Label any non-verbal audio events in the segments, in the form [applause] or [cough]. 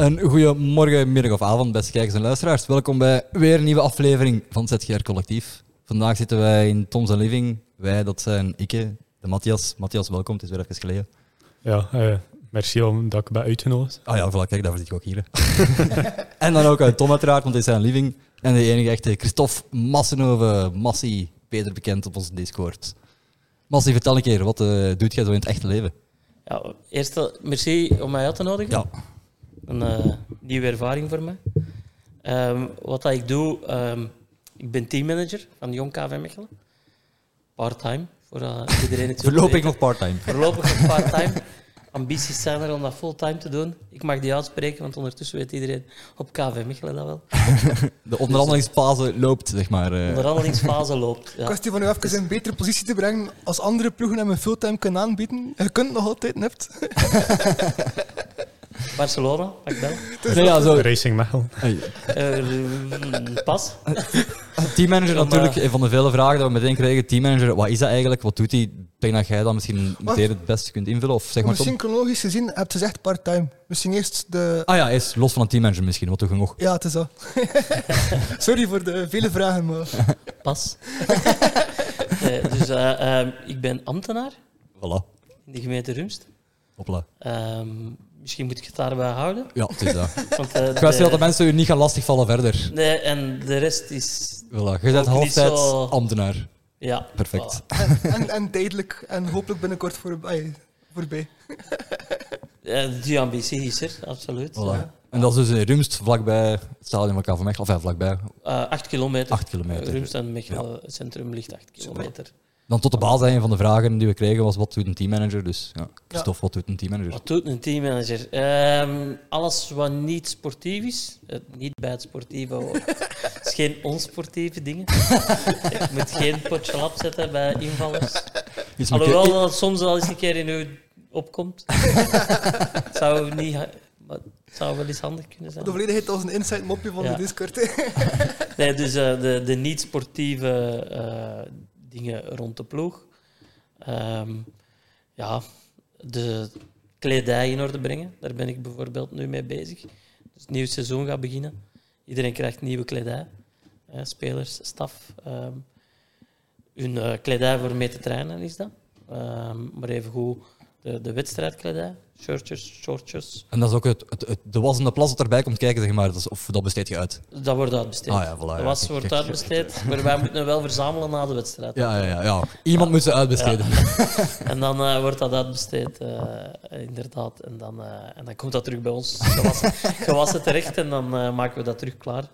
Een goede morgen, middag of avond, beste kijkers en luisteraars. Welkom bij weer een nieuwe aflevering van het ZGR Collectief. Vandaag zitten wij in Tom's Living. Wij, dat zijn Ikke, de Matthias. Matthias, welkom. Het is weer even geleden. Ja, eh, merci omdat ik ben uitgenodigd. Ah ja, voilà, kijk, daarvoor zit ik ook hier. [laughs] en dan ook uit Tom uiteraard, want hij is zijn living. En de enige echte Christophe Massenove, Massie, beter bekend op onze Discord. Massie, vertel een keer, wat eh, doet jij zo in het echte leven? Ja, eerst eh, merci om mij uit te nodigen. Ja, Een eh, nieuwe ervaring voor mij. Ehm, wat dat ik doe, ehm, ik ben teammanager van Jong KV Mechelen. Part-time, voor eh, [laughs] iedereen het voorlopig nog part-time. [laughs] Voorlopig nog part-time. Ambities zijn er om dat fulltime te doen. Ik mag die uitspreken, want ondertussen weet iedereen op KV Mechelen dat wel. [laughs] De onderhandelingsfase loopt, zeg maar. eh. De onderhandelingsfase loopt. Ja. Kwestie van u even in een betere positie te brengen als andere ploegen hem een fulltime kunnen aanbieden. Je kunt nog altijd nipt. Barcelona, pak bel. Nee, ja, zo. Racing Mechelen. Hey, Eh, pas. [laughs] Teammanager natuurlijk, eh, een van de vele vragen die we meteen kregen. Teammanager, wat is dat eigenlijk? Wat doet hij? Ik denk dat jij dat misschien meteen het beste kunt invullen. Of zeg maar chronologisch gezien heb je gezegd part-time. Misschien eerst de... Ah ja, is los van een teammanager misschien. Wat doe je nog? Ja, het is zo. [laughs] Sorry voor de vele vragen, maar... Pas. Nee, [laughs] dus eh, ehm, ik ben ambtenaar Voilà. in de gemeente Rumst. Hopla. Ehm, misschien moet ik het daarbij houden. Ja, het is dat. [laughs] Want, eh, Ik wist de- dat de mensen u niet gaan lastigvallen verder. Nee, en de rest is... Voilà. Je bent zo- ambtenaar. Ja, Perfect. voilà. En, en, en tijdelijk. En hopelijk binnenkort voor, ay, voorbij. Ja, die ambitie is er, absoluut. Voilà. En dat is dus in Rumst, vlakbij het stadion van KV Mechelen. Of ja, vlakbij. Eh, acht kilometer. Acht kilometer. Rumst en Mechelen het centrum ligt acht kilometer. Dan tot de basis, een van de vragen die we kregen was, wat doet een teammanager? Dus ja, Christophe, wat doet een teammanager? Wat doet een teammanager? Ehm, alles wat niet sportief is, niet bij het sportieve hoort. [laughs] Het is geen onsportieve dingen. Je moet geen potje lap zetten bij invallers. Alhoewel dat het soms wel eens een keer in u opkomt. [laughs] Het zou, niet, ha- maar het zou wel eens handig kunnen zijn. De volledigheid als een inside mopje van Ja. de Discord. Nee, dus eh, de, de niet-sportieve eh, dingen rond de ploeg. Ehm, ja, de kledij in orde brengen. Daar ben ik bijvoorbeeld nu mee bezig. Dus het nieuwe seizoen gaat beginnen. Iedereen krijgt nieuwe kledij. Spelers, staf. ehm hun eh, kledij voor mee te trainen is dat. Ehm, maar even goed de, de wedstrijdkledij. Shirtjes, shortjes. En dat is ook het, het, het- de was en de plas dat erbij komt kijken, zeg maar. Dat is, of dat besteed je uit. Dat wordt uitbesteed. Ah ja, voilà, de was wordt uitbesteed, maar wij moeten wel verzamelen na de wedstrijd. Ja, ja, ja. ja. Iemand moet ze uitbesteden. [laughs] En dan eh, wordt dat uitbesteed, eh, inderdaad. En dan, eh, en dan komt dat terug bij ons gewassen, [laughs] gewassen terecht en dan maken we dat terug klaar.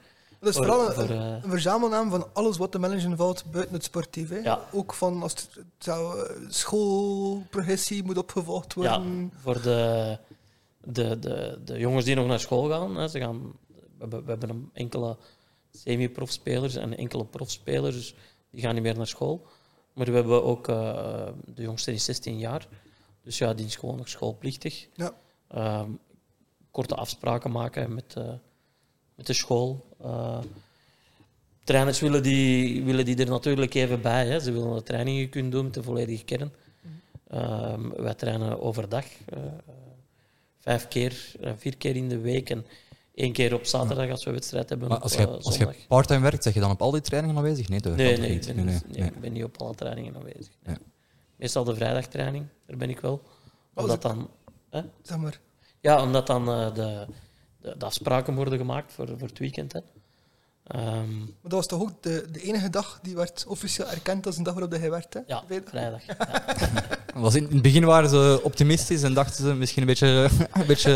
Dat is Voor- vooral een, voor, eh, een verzamelnaam van alles wat de manager valt buiten het sportief. Hè. Ja. Ook van als het, het zou, eh, schoolprogressie moet opgevolgd Ja, worden. voor de, de, de, de jongens die nog naar school gaan. Hè, ze gaan we, hebben, we hebben een enkele semi-profspelers en enkele profspelers, dus die gaan niet meer naar school. Maar we hebben ook eh, de jongste is 16 jaar, dus ja, die is gewoon nog schoolplichtig. Ja. Ehm, korte afspraken maken met, met de school. Eh, trainers willen die, willen die er natuurlijk even bij. Hè. Ze willen de trainingen kunnen doen met de volledige kern. Ehm, wij trainen overdag. eh, vijf keer, eh, vier keer in de week. En één keer op zaterdag als we wedstrijd hebben. Maar op als eh, je, als je part-time werkt, zeg je dan op al die trainingen aanwezig? Nee, toch? Nee, ik ben, nee, niet- nee, nee, ik ben niet op alle trainingen aanwezig. Meestal de vrijdagtraining, daar ben ik wel. Oh, Omdat dan, hè? Zeg maar. Ja, omdat dan eh, de, de, de afspraken worden gemaakt voor, voor het weekend. Hè. Ehm, Maar dat was toch ook de, de enige dag die werd officieel erkend als een dag waarop hij werkte? ja, Vrijdag? vrijdag. [laughs] Ja. [laughs] Was in, in het begin waren ze optimistisch en dachten ze misschien een beetje, [laughs] een beetje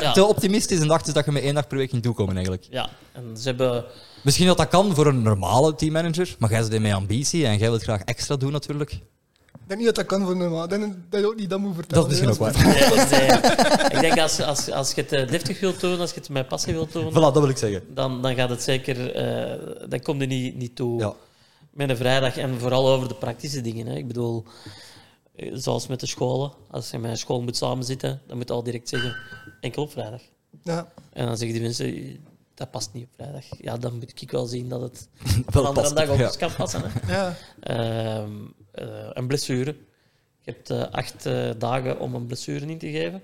Ja. te optimistisch en dachten ze dat je met één dag per week ging toekomen eigenlijk. ja, en ze hebben... Misschien dat dat kan voor een normale teammanager, maar jij zit met ambitie en jij wilt graag extra doen natuurlijk. Ik denk niet dat dat kan voor normaal. Ik denk dat je ook niet dat moet vertellen. Dat is misschien ook waar. Ik denk als, als, als je het eh, deftig wilt doen, als je het met passie wilt doen, Voilà, dat wil ik zeggen. dan, dan gaat het zeker... eh, dan komt er niet, niet toe Ja. met een vrijdag. En vooral over de praktische dingen. Hè. Ik bedoel, eh, zoals met de scholen. Als je met een school moet samenzitten, dan moet je al direct zeggen, enkel op vrijdag. Ja. En dan zeggen die mensen, dat past niet op vrijdag. Ja, dan moet ik wel zien dat het [laughs] Wel een andere past, dag ook ja. eens kan passen. Hè. Ja. Ehm, eh, een blessure. Je hebt eh, acht eh, dagen om een blessure in te geven.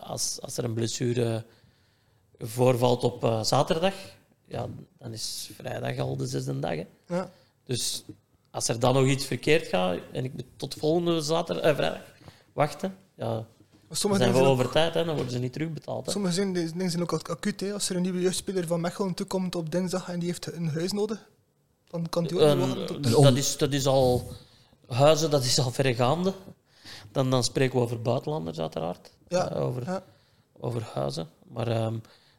Als, als er een blessure voorvalt op zaterdag, ja, dan is vrijdag al de zesde dag. Hè. Ja. Dus als er dan nog iets verkeerd gaat en ik moet tot volgende zaterdag, vrijdag wachten, ja, sommige zijn we dingen zijn, over tijd, hè, dan worden ze niet terugbetaald. Hè. sommige zijn, dingen zijn ook acuut. Hè. Als er een nieuwe jeugdspeler van Mechelen toekomt op dinsdag en die heeft een huis nodig, dan kan die ook niet Een- wachten tot... dus dat, is, dat is al huizen, dat is al verregaande. Dan, dan spreken we over buitenlanders, uiteraard. Ja, Eh, over, ja. over huizen. Maar ehm,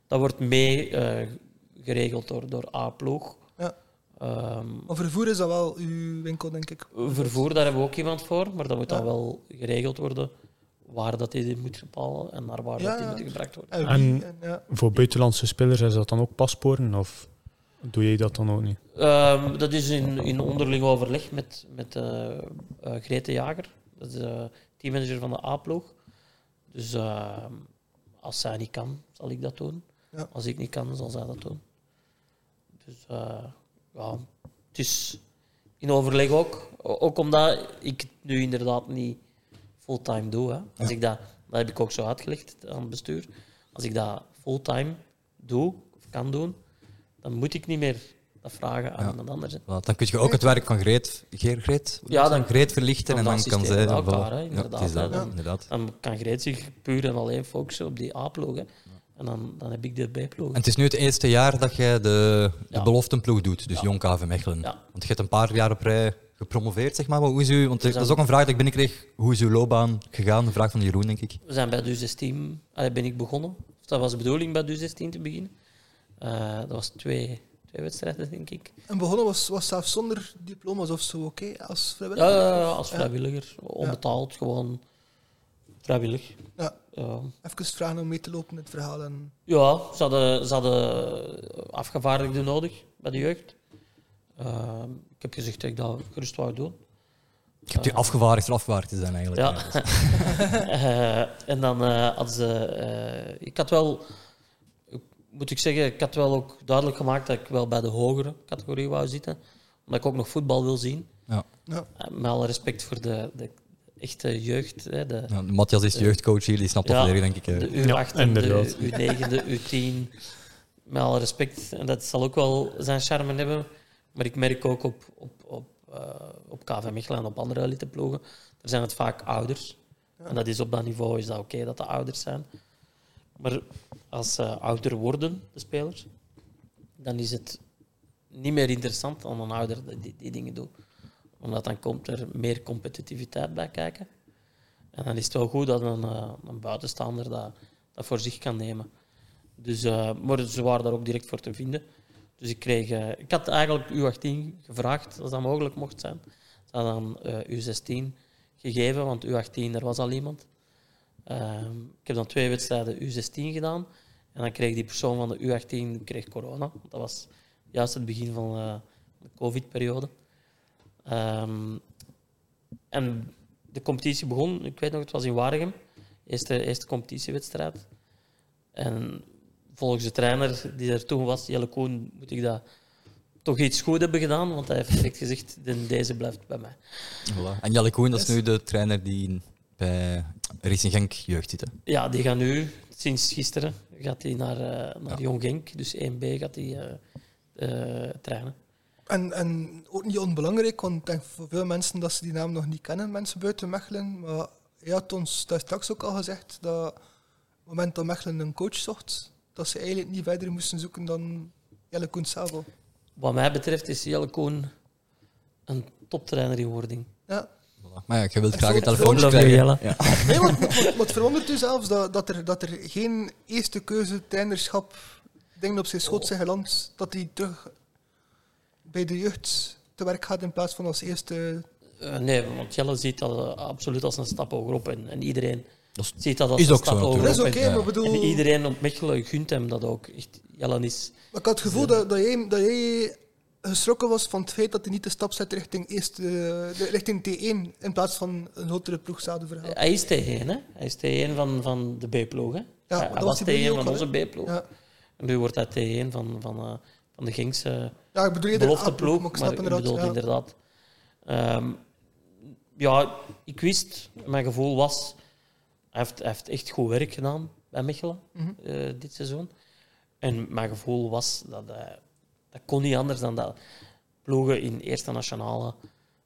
dat wordt mee eh, geregeld door, door A-ploeg. Ja. Ehm, Maar vervoer is dat wel uw winkel, denk ik. vervoer, daar hebben we ook iemand voor, maar dat moet Ja. dan wel geregeld worden waar dat die moet gepalen en naar waar Ja, dat die ja. moet gebracht worden. En. Voor buitenlandse spelers is dat dan ook paspoorten? Of doe jij dat dan ook niet? Ehm, dat is in, in onderling overleg met, met eh eh, Grete Jager. Dat is de teammanager van de A-ploeg. Dus ehm, als zij niet kan, zal ik dat doen. Ja. Als ik niet kan, zal zij dat doen. Dus eh, ja, het is in overleg ook. Ook omdat ik het nu inderdaad niet fulltime doe. Hè. Als Ja. ik dat, dat heb ik ook zo uitgelegd aan het bestuur. Als ik dat fulltime doe, of kan doen, dan moet ik niet meer dat vragen aan Ja. iemand anders. hè. Wel, Dan kun je ook het werk van Greet, Geer, Greet, Ja, dan- Greet verlichten en dan dan kan zij... we elkaar, voilà. hè, Ja, inderdaad, is dat, hè. inderdaad. Dan kan Greet zich puur en alleen focussen op die A-ploeg. hè. En dan, dan heb ik de B-ploeg. En het is nu het eerste jaar dat jij de, de Ja. beloftenploeg doet, dus Ja. Jong KV Mechelen. Ja. Want je hebt een paar jaar op rij gepromoveerd, zeg maar. Maar hoe is u, want dat is ook een vraag die ik binnenkreeg. Hoe is uw loopbaan gegaan? Een vraag van Jeroen, denk ik. We zijn bij de U16, allee, ben ik begonnen. Of dat was de bedoeling bij de U16 te beginnen. Eh, dat was twee, twee wedstrijden, denk ik. En begonnen was, was zelfs zonder diploma's of zo, oké? Als vrijwilliger? ja, als vrijwilliger. Onbetaald, gewoon vrijwillig. Ja. Ja. Even vragen om mee te lopen in het verhaal. En... Ja, ze hadden, ze hadden afgevaardigden nodig bij de jeugd. Eh, ik heb gezegd dat ik dat gerust wou doen. Je hebt u afgevaardigd voor afgevaardigd te zijn, eigenlijk. Ja. [laughs] Eh, en dan eh, hadden ze... eh, ik had wel... Moet ik zeggen, ik had wel ook duidelijk gemaakt dat ik wel bij de hogere categorie wou zitten. Omdat ik ook nog voetbal wil zien. Ja. Ja. Eh, met alle respect voor de, de echte jeugd. Hè, de, Ja, Matthias is jeugdcoach hier, die snapt dat Ja, volledig, denk ik. eh. de U8, Ja, inderdaad. de U9, de U10. Met alle respect. En dat zal ook wel zijn charme hebben. Maar ik merk ook op, op, op, eh, op KV Mechelen en op andere eliteploegen, er zijn het vaak ouders. En dat is op dat niveau is dat oké dat de ouders zijn. Maar als ze ouder worden, de spelers, dan is het niet meer interessant dan een ouder die, dingen doet. Omdat dan komt er meer competitiviteit bij kijken. En dan is het wel goed dat een, eh, een buitenstaander dat, dat voor zich kan nemen. Dus, eh, maar ze waren daar ook direct voor te vinden. Dus ik, kreeg, eh, ik had eigenlijk U18 gevraagd, als dat mogelijk mocht zijn. Ze hadden dan eh, U16 gegeven, want U18, er was al iemand. Ehm, ik heb dan twee wedstrijden U16 gedaan. En dan kreeg die persoon van de U18 kreeg corona. Dat was juist het begin van eh, de COVID-periode. Ehm, en de competitie begon, ik weet nog, het was in Waregem. Eerste, eerste competitiewedstrijd. En volgens de trainer die er toen was, Jelle Koen, moet ik dat toch iets goed hebben gedaan. Want hij heeft gezegd, "De- deze blijft bij mij. Voilà. En Jelle Koen, dat is nu de trainer die bij Racing Genk jeugd zit. hè. Ja, die gaat nu, sinds gisteren, gaat hij naar, eh, naar Jong Genk. Dus 1B gaat hij eh, eh, trainen. En, en ook niet onbelangrijk, want ik denk voor veel mensen dat ze die naam nog niet kennen, mensen buiten Mechelen. Maar hij had ons daar straks ook al gezegd dat op het moment dat Mechelen een coach zocht, dat ze eigenlijk niet verder moesten zoeken dan Jelle Koen. Wat mij betreft is Jelle Koen een toptrainer in wording. Ja. Maar ja, je wilt graag een telefoontje you, krijgen. Jelle. Ja. Nee, het verwondert u [laughs] zelfs dat, dat, er, dat er geen eerste keuze trainerschap dingen op zijn schoot zijn geland, dat hij terug bij de jeugd te werk gaat in plaats van als eerste... Eh, nee, want Jelle ziet dat eh, absoluut als een stap hogerop. En, en iedereen Dat is- ziet dat als is een ook stap zo, hogerop. Dat is oké, maar bedoel... En iedereen op Mechelen gunt hem dat ook. Echt, Jelle is... Maar ik had het gevoel dat, dat, jij, dat jij geschrokken was van het feit dat hij niet de stap zet richting, eerste, de, richting T1 in plaats van een grotere ploeg zouden verhalen. Hij is T1, hè? Hij is T1 van, van de B-ploeg, hè? maar hij was was hij bij T1 jullie van onze? B-ploeg. Ja. Nu wordt hij T1 van, van, eh, van de Ginkse ja, ik bedoel eerder belofte A-ploeg, ploeg. maar ik Maar snap ik bedoel ja. inderdaad. Ehm, ja, ik wist, mijn gevoel was, Hij heeft, hij heeft echt goed werk gedaan bij Mechelen Mhm. eh, dit seizoen. En mijn gevoel was dat hij, dat kon niet anders dan dat ploegen in eerste nationale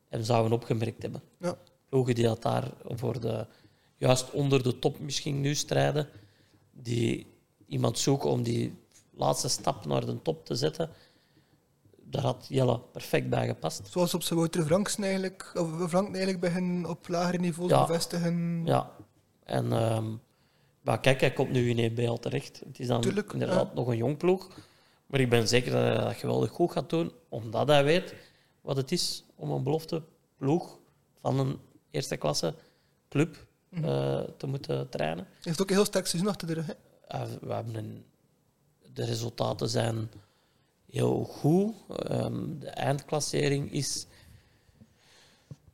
hem zouden opgemerkt hebben. Ja. Ploegen die dat daar voor de, juist onder de top misschien nu strijden, die iemand zoeken om die laatste stap naar de top te zetten, daar had Jelle perfect bij gepast. Zoals op zijn Wouter Franksen eigenlijk, of Frank eigenlijk beginnen op lagere niveaus Ja. bevestigen. Ja, en ehm, maar kijk, hij komt nu in EB al terecht. Het is dan Tuurlijk, inderdaad ja. nog een jong ploeg. Maar ik ben zeker dat hij dat geweldig goed gaat doen, omdat hij weet wat het is om een belofte ploeg van een eerste klasse club Mhm. eh, te moeten trainen. Hij heeft ook een heel sterk seizoen achter de rug. hè. We hebben een, de resultaten zijn heel goed. Ehm, de eindklassering is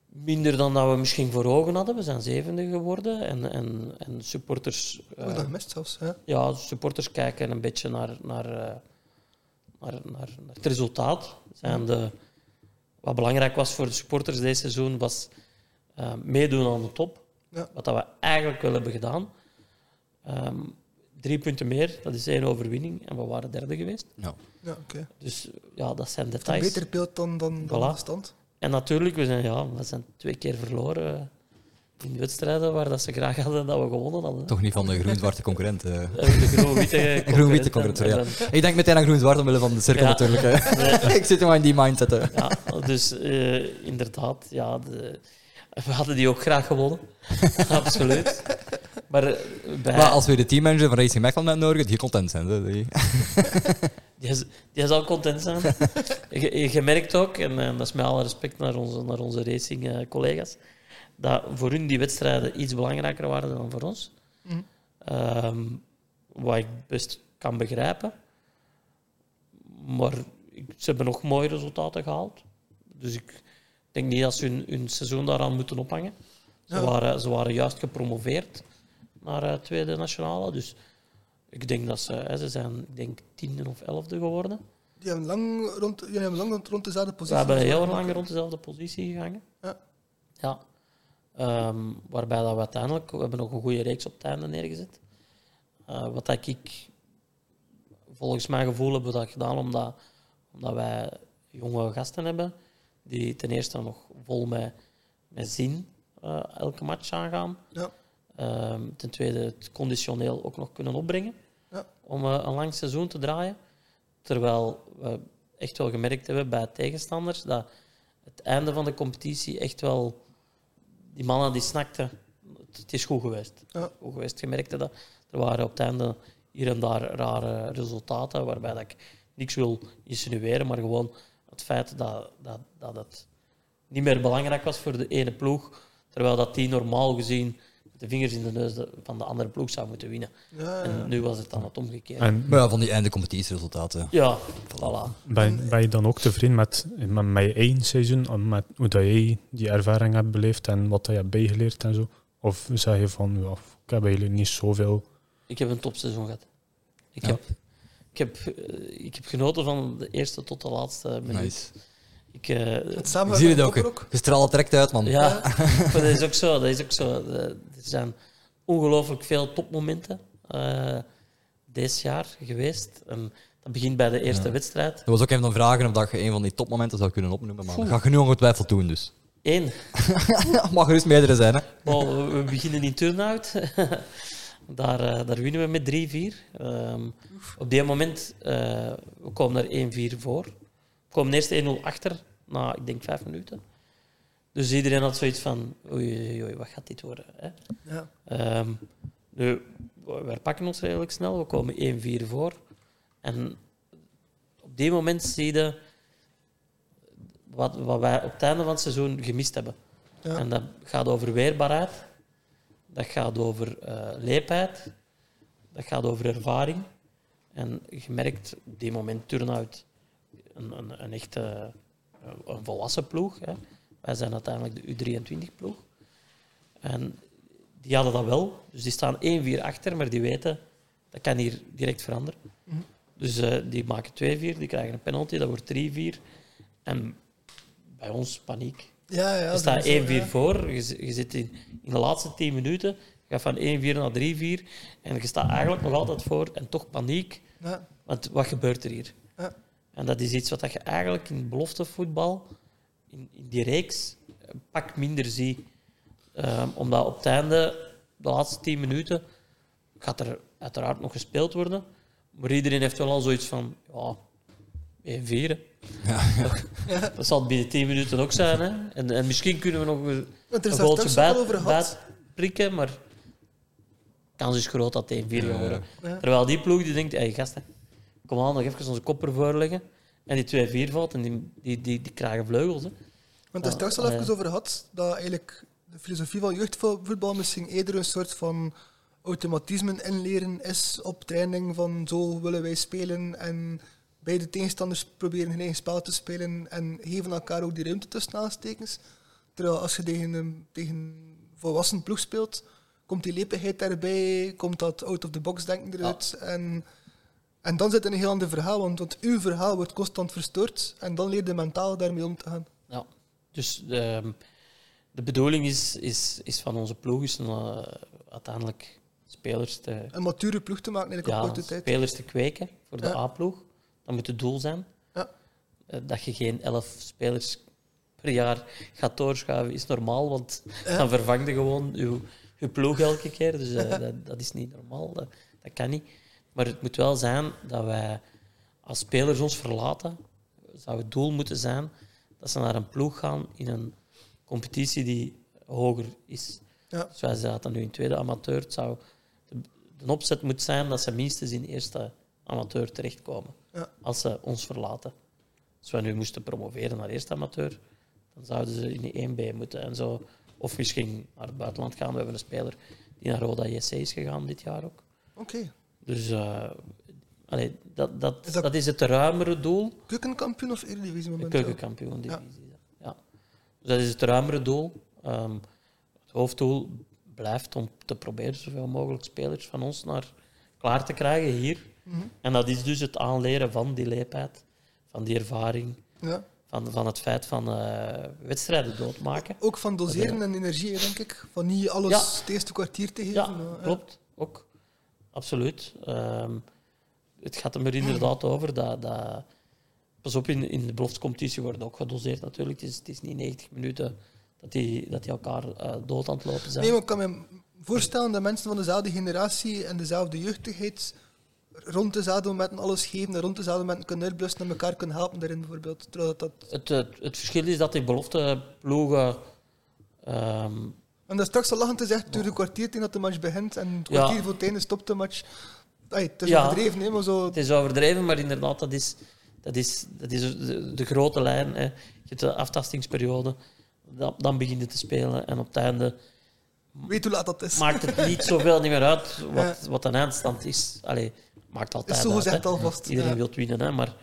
minder dan dat we misschien voor ogen hadden. We zijn zevende geworden. En, en, en supporters, heb eh, dat zelfs. Hè. ja, supporters kijken een beetje naar, naar, eh, naar, naar, naar het resultaat. Zijn de, wat belangrijk was voor de supporters deze seizoen was eh, meedoen aan de top. Ja. Wat dat we eigenlijk wel hebben gedaan. Ehm, drie punten meer, dat is één overwinning. En we waren derde geweest. Ja. Ja, oké. Dus ja, dat zijn Een details. beter beeld dan, dan, dan Voilà. de stand. En natuurlijk, we zijn, ja, we zijn twee keer verloren eh, in wedstrijden waar dat ze graag hadden dat we gewonnen hadden. Toch niet van de groen-zwarte concurrent. eh. Eh, De groen-witte [laughs] concurrent. concurrent, En- en Ik denk meteen aan groen-zwart omwille van de cirkel Ja. natuurlijk. Hè. [laughs] [laughs] ik zit maar in die mindset. Hè. Ja, dus eh, inderdaad, ja, de, we hadden die ook graag gewonnen. Absoluut. Maar, bij, Maar als we de teammanager van Racing Mechelen net nodigen, die content zijn. Hè. Die- die, zal content zijn. je, je merkt ook, en, dat is met alle respect naar onze, naar onze racing-collega's, dat voor hun die wedstrijden iets belangrijker waren dan voor ons. Mhm. Ehm, wat ik best kan begrijpen. Maar ze hebben nog mooie resultaten gehaald. Dus ik denk niet dat ze hun, hun seizoen daaraan moeten ophangen. Ze, Ja. waren, ze waren juist gepromoveerd naar eh, tweede nationale. Dus ik denk dat ze, hè, ze zijn ik denk tiende of elfde geworden. Die hebben lang rond, die hebben lang rond, rond dezelfde Ze positie. hebben heel lang rond dezelfde positie gehangen. Ja. Ja. Ehm, waarbij dat we uiteindelijk, we hebben nog een goede reeks op het einde neergezet. Eh, wat dat ik, volgens mijn gevoel, hebben we dat gedaan omdat, omdat wij jonge gasten hebben die ten eerste nog vol met, met zin eh, elke match aangaan. Ja. Ehm, ten tweede het conditioneel ook nog kunnen opbrengen Ja. om eh, een lang seizoen te draaien. Terwijl we echt wel gemerkt hebben bij tegenstanders dat het einde van de competitie echt wel... Die mannen die snakten, het, is goed geweest. Ja. Goed geweest. Je merkte dat. Er waren op het einde hier en daar rare resultaten, waarbij dat ik niks wil insinueren, maar gewoon het feit dat, dat, dat het niet meer belangrijk was voor de ene ploeg, terwijl dat die normaal gezien met de vingers in de neus de- van de andere ploeg zou moeten winnen. Ja, ja. En nu was het dan het omgekeerde. En Maar ja, van die einde competitieresultaten. Ja, voilà. ben, ben je dan ook tevreden met, met, met je eigen seizoen, en met hoe dat jij die ervaring hebt beleefd en wat dat je hebt bijgeleerd en zo? Of zeg je van, ja, ik heb eigenlijk niet zoveel... Ik heb een topseizoen gehad. Ik, Ja. heb, ik, heb, eh, ik heb genoten van de eerste tot de laatste minuut. Nice. Ik, eh, Het Ik samen zie het met ook. Je straalt direct uit, man. ja, [laughs] maar dat is ook zo. Dat is ook zo. Eh, Er zijn ongelooflijk veel topmomenten eh dit jaar geweest. En dat begint bij de eerste Ja. wedstrijd. Dat was ook een van de vragen of dat je een van die topmomenten zou kunnen opnoemen. Maar dat ga je nu ongetwijfeld doen, dus. Eén. [laughs] Mag gerust meerdere zijn, hè. Maar we we beginnen in turnout. [laughs] daar, eh, daar winnen we met 3-4. Ehm, op dit moment, uh, we komen er 1-4 voor. We komen eerst 1-0 achter, na ik denk 5 minuten. Dus iedereen had zoiets van, oei, oei, wat gaat dit worden? Hè? Ja. Ehm, nu, we we pakken ons redelijk snel, we komen 1-4 voor. En op die moment zie je wat, wat wij op het einde van het seizoen gemist hebben. Ja. En dat gaat over weerbaarheid, dat gaat over eh, leepheid, dat gaat over ervaring. En je merkt op die moment turnout een, een, een echte een volwassen ploeg. Hè. Wij zijn uiteindelijk de U23-ploeg. En die hadden dat wel. Dus die staan 1-4 achter, maar die weten dat kan hier direct veranderen. Mhm. Dus eh, die maken 2-4, die krijgen een penalty, dat wordt 3-4. En bij ons paniek. Ja, ja, je staat 1-4 is zo, ja. voor, je, zi- je zit in, in de laatste 10 minuten, Je gaat van 1-4 naar 3-4 en je staat eigenlijk nog altijd voor en toch paniek. Ja. Want wat gebeurt er hier? Ja. En dat is iets wat je eigenlijk in beloftevoetbal, in, in die reeks, een pak minder ziet. Ehm, omdat op het einde, de laatste 10 minuten, gaat er uiteraard nog gespeeld worden. Maar iedereen heeft wel al zoiets van, ja, 1-4. hè. [laughs] Dat zal binnen 10 minuten ook zijn. Hè? En, en misschien kunnen we nog een een goaltje gehad. prikken, maar de kans is groot dat het 1-4 gaat worden. Ja. Terwijl die ploeg die denkt, hey, gasten, kom aan, nog even onze kop ervoor leggen. En die 2-4 valt en die, die, die, die krijgen vleugels. Hè. Want Ja, straks al even over gehad, dat eigenlijk de filosofie van jeugdvoetbal misschien eerder een soort van automatismen inleren is op training van zo willen wij spelen en beide tegenstanders proberen hun eigen spel te spelen en geven elkaar ook die ruimte tussen aanstekens. Terwijl als je tegen een, tegen een volwassen ploeg speelt, komt die lepigheid daarbij, komt dat out-of-the-box denken eruit. En, en dan zit er een heel ander verhaal, want, want uw verhaal wordt constant verstoord en dan leer je mentaal daarmee om te gaan. Ja. Dus ehm, de bedoeling is, is, is van onze ploeg is uh, uiteindelijk spelers te, een mature ploeg te maken op ja, korte tijd. spelers te kweken voor de Ja. A-ploeg. Dat moet het doel zijn. Ja. Eh, dat je geen elf spelers per jaar gaat doorschuiven, is normaal, want dan vervang je gewoon je, je ploeg elke keer. Dus eh, [laughs] dat, dat is niet normaal, dat, dat kan niet. Maar het moet wel zijn dat wij, als spelers ons verlaten, zou het doel moeten zijn dat ze naar een ploeg gaan in een competitie die hoger is. Ja. Dus wij zaten nu in tweede amateur. Het zou de, opzet moet zijn dat ze minstens in eerste amateur terechtkomen. Ja. Als ze ons verlaten. Als wij nu moesten promoveren naar eerste amateur, dan zouden ze in de 1B moeten. En zo. Of misschien naar het buitenland gaan. We hebben een speler die naar Roda JC is gegaan dit jaar ook. Oké. Dus eh, allee, dat, dat, Is dat, dat- is het ruimere doel. Keukenkampioen of Eredivisie momenteel? keukenkampioen divisie. Ja. Dus dat is het ruimere doel. Ehm, het hoofddoel blijft om te proberen zoveel mogelijk spelers van ons naar klaar te krijgen hier. Mhm. En dat is dus het aanleren van die leefheid, van die ervaring, Ja. van, van het feit van eh, wedstrijden doodmaken. Ook van doseren en energie, denk ik. Van niet alles Ja. het eerste kwartier te geven. Ja, klopt. Ook. Absoluut. Ehm, het gaat er inderdaad over dat... dat pas op, in, in de beloftecompetitie wordt ook gedoseerd natuurlijk. Het is, het is niet 90 minuten dat die, dat die elkaar eh, dood aan het lopen zijn. Nee, maar ik kan me voorstellen dat mensen van dezelfde generatie en dezelfde jeugdigheid rond dezelfde momenten alles geven en rond dezelfde momenten kunnen uitblussen en elkaar kunnen helpen daarin bijvoorbeeld. Dat, dat... Het, het, het verschil is dat die belofteploegen... ehm En dat straks al lachend gezegd, het duurt een kwartier tegen dat de match begint en het Ja. kwartier voor het einde stopt de match. Ay, het is Ja. overdreven, hè, maar zo... Het is overdreven, maar inderdaad, dat is, dat is, dat is de, de grote lijn. Hè. Je hebt de aftastingsperiode, dan, dan begint het te spelen en op het einde Weet hoe laat dat is. maakt het niet zoveel niet meer uit wat, Ja. wat een eindstand is. Allee, maakt altijd is zo uit. gezegd hè. alvast. Iedereen ja. wil winnen, hè, maar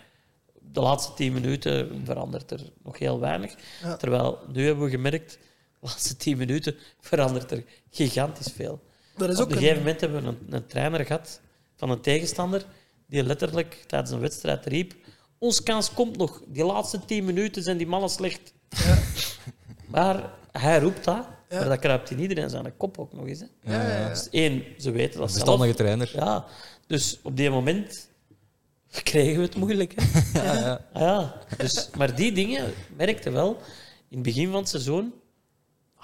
de laatste tien minuten verandert er nog heel weinig. Ja. Terwijl nu hebben we gemerkt, de laatste tien minuten verandert er gigantisch veel. Dat is Op ook een een- gegeven moment hebben we een, een trainer gehad van een tegenstander die letterlijk tijdens een wedstrijd riep: Ons kans komt nog. Die laatste tien minuten zijn die mannen slecht. [laughs] Maar hij roept dat, Ja. maar dat kruipt in iedereen zijn kop ook nog eens. Hè. Ja, ja, ja. Dus één, ze weten dat zelf. Verstandige trainer. Ja, dus op die moment kregen we het moeilijk. Hè. [laughs] Ja, ja. Ah ja, dus, maar die dingen merkte wel. In het begin van het seizoen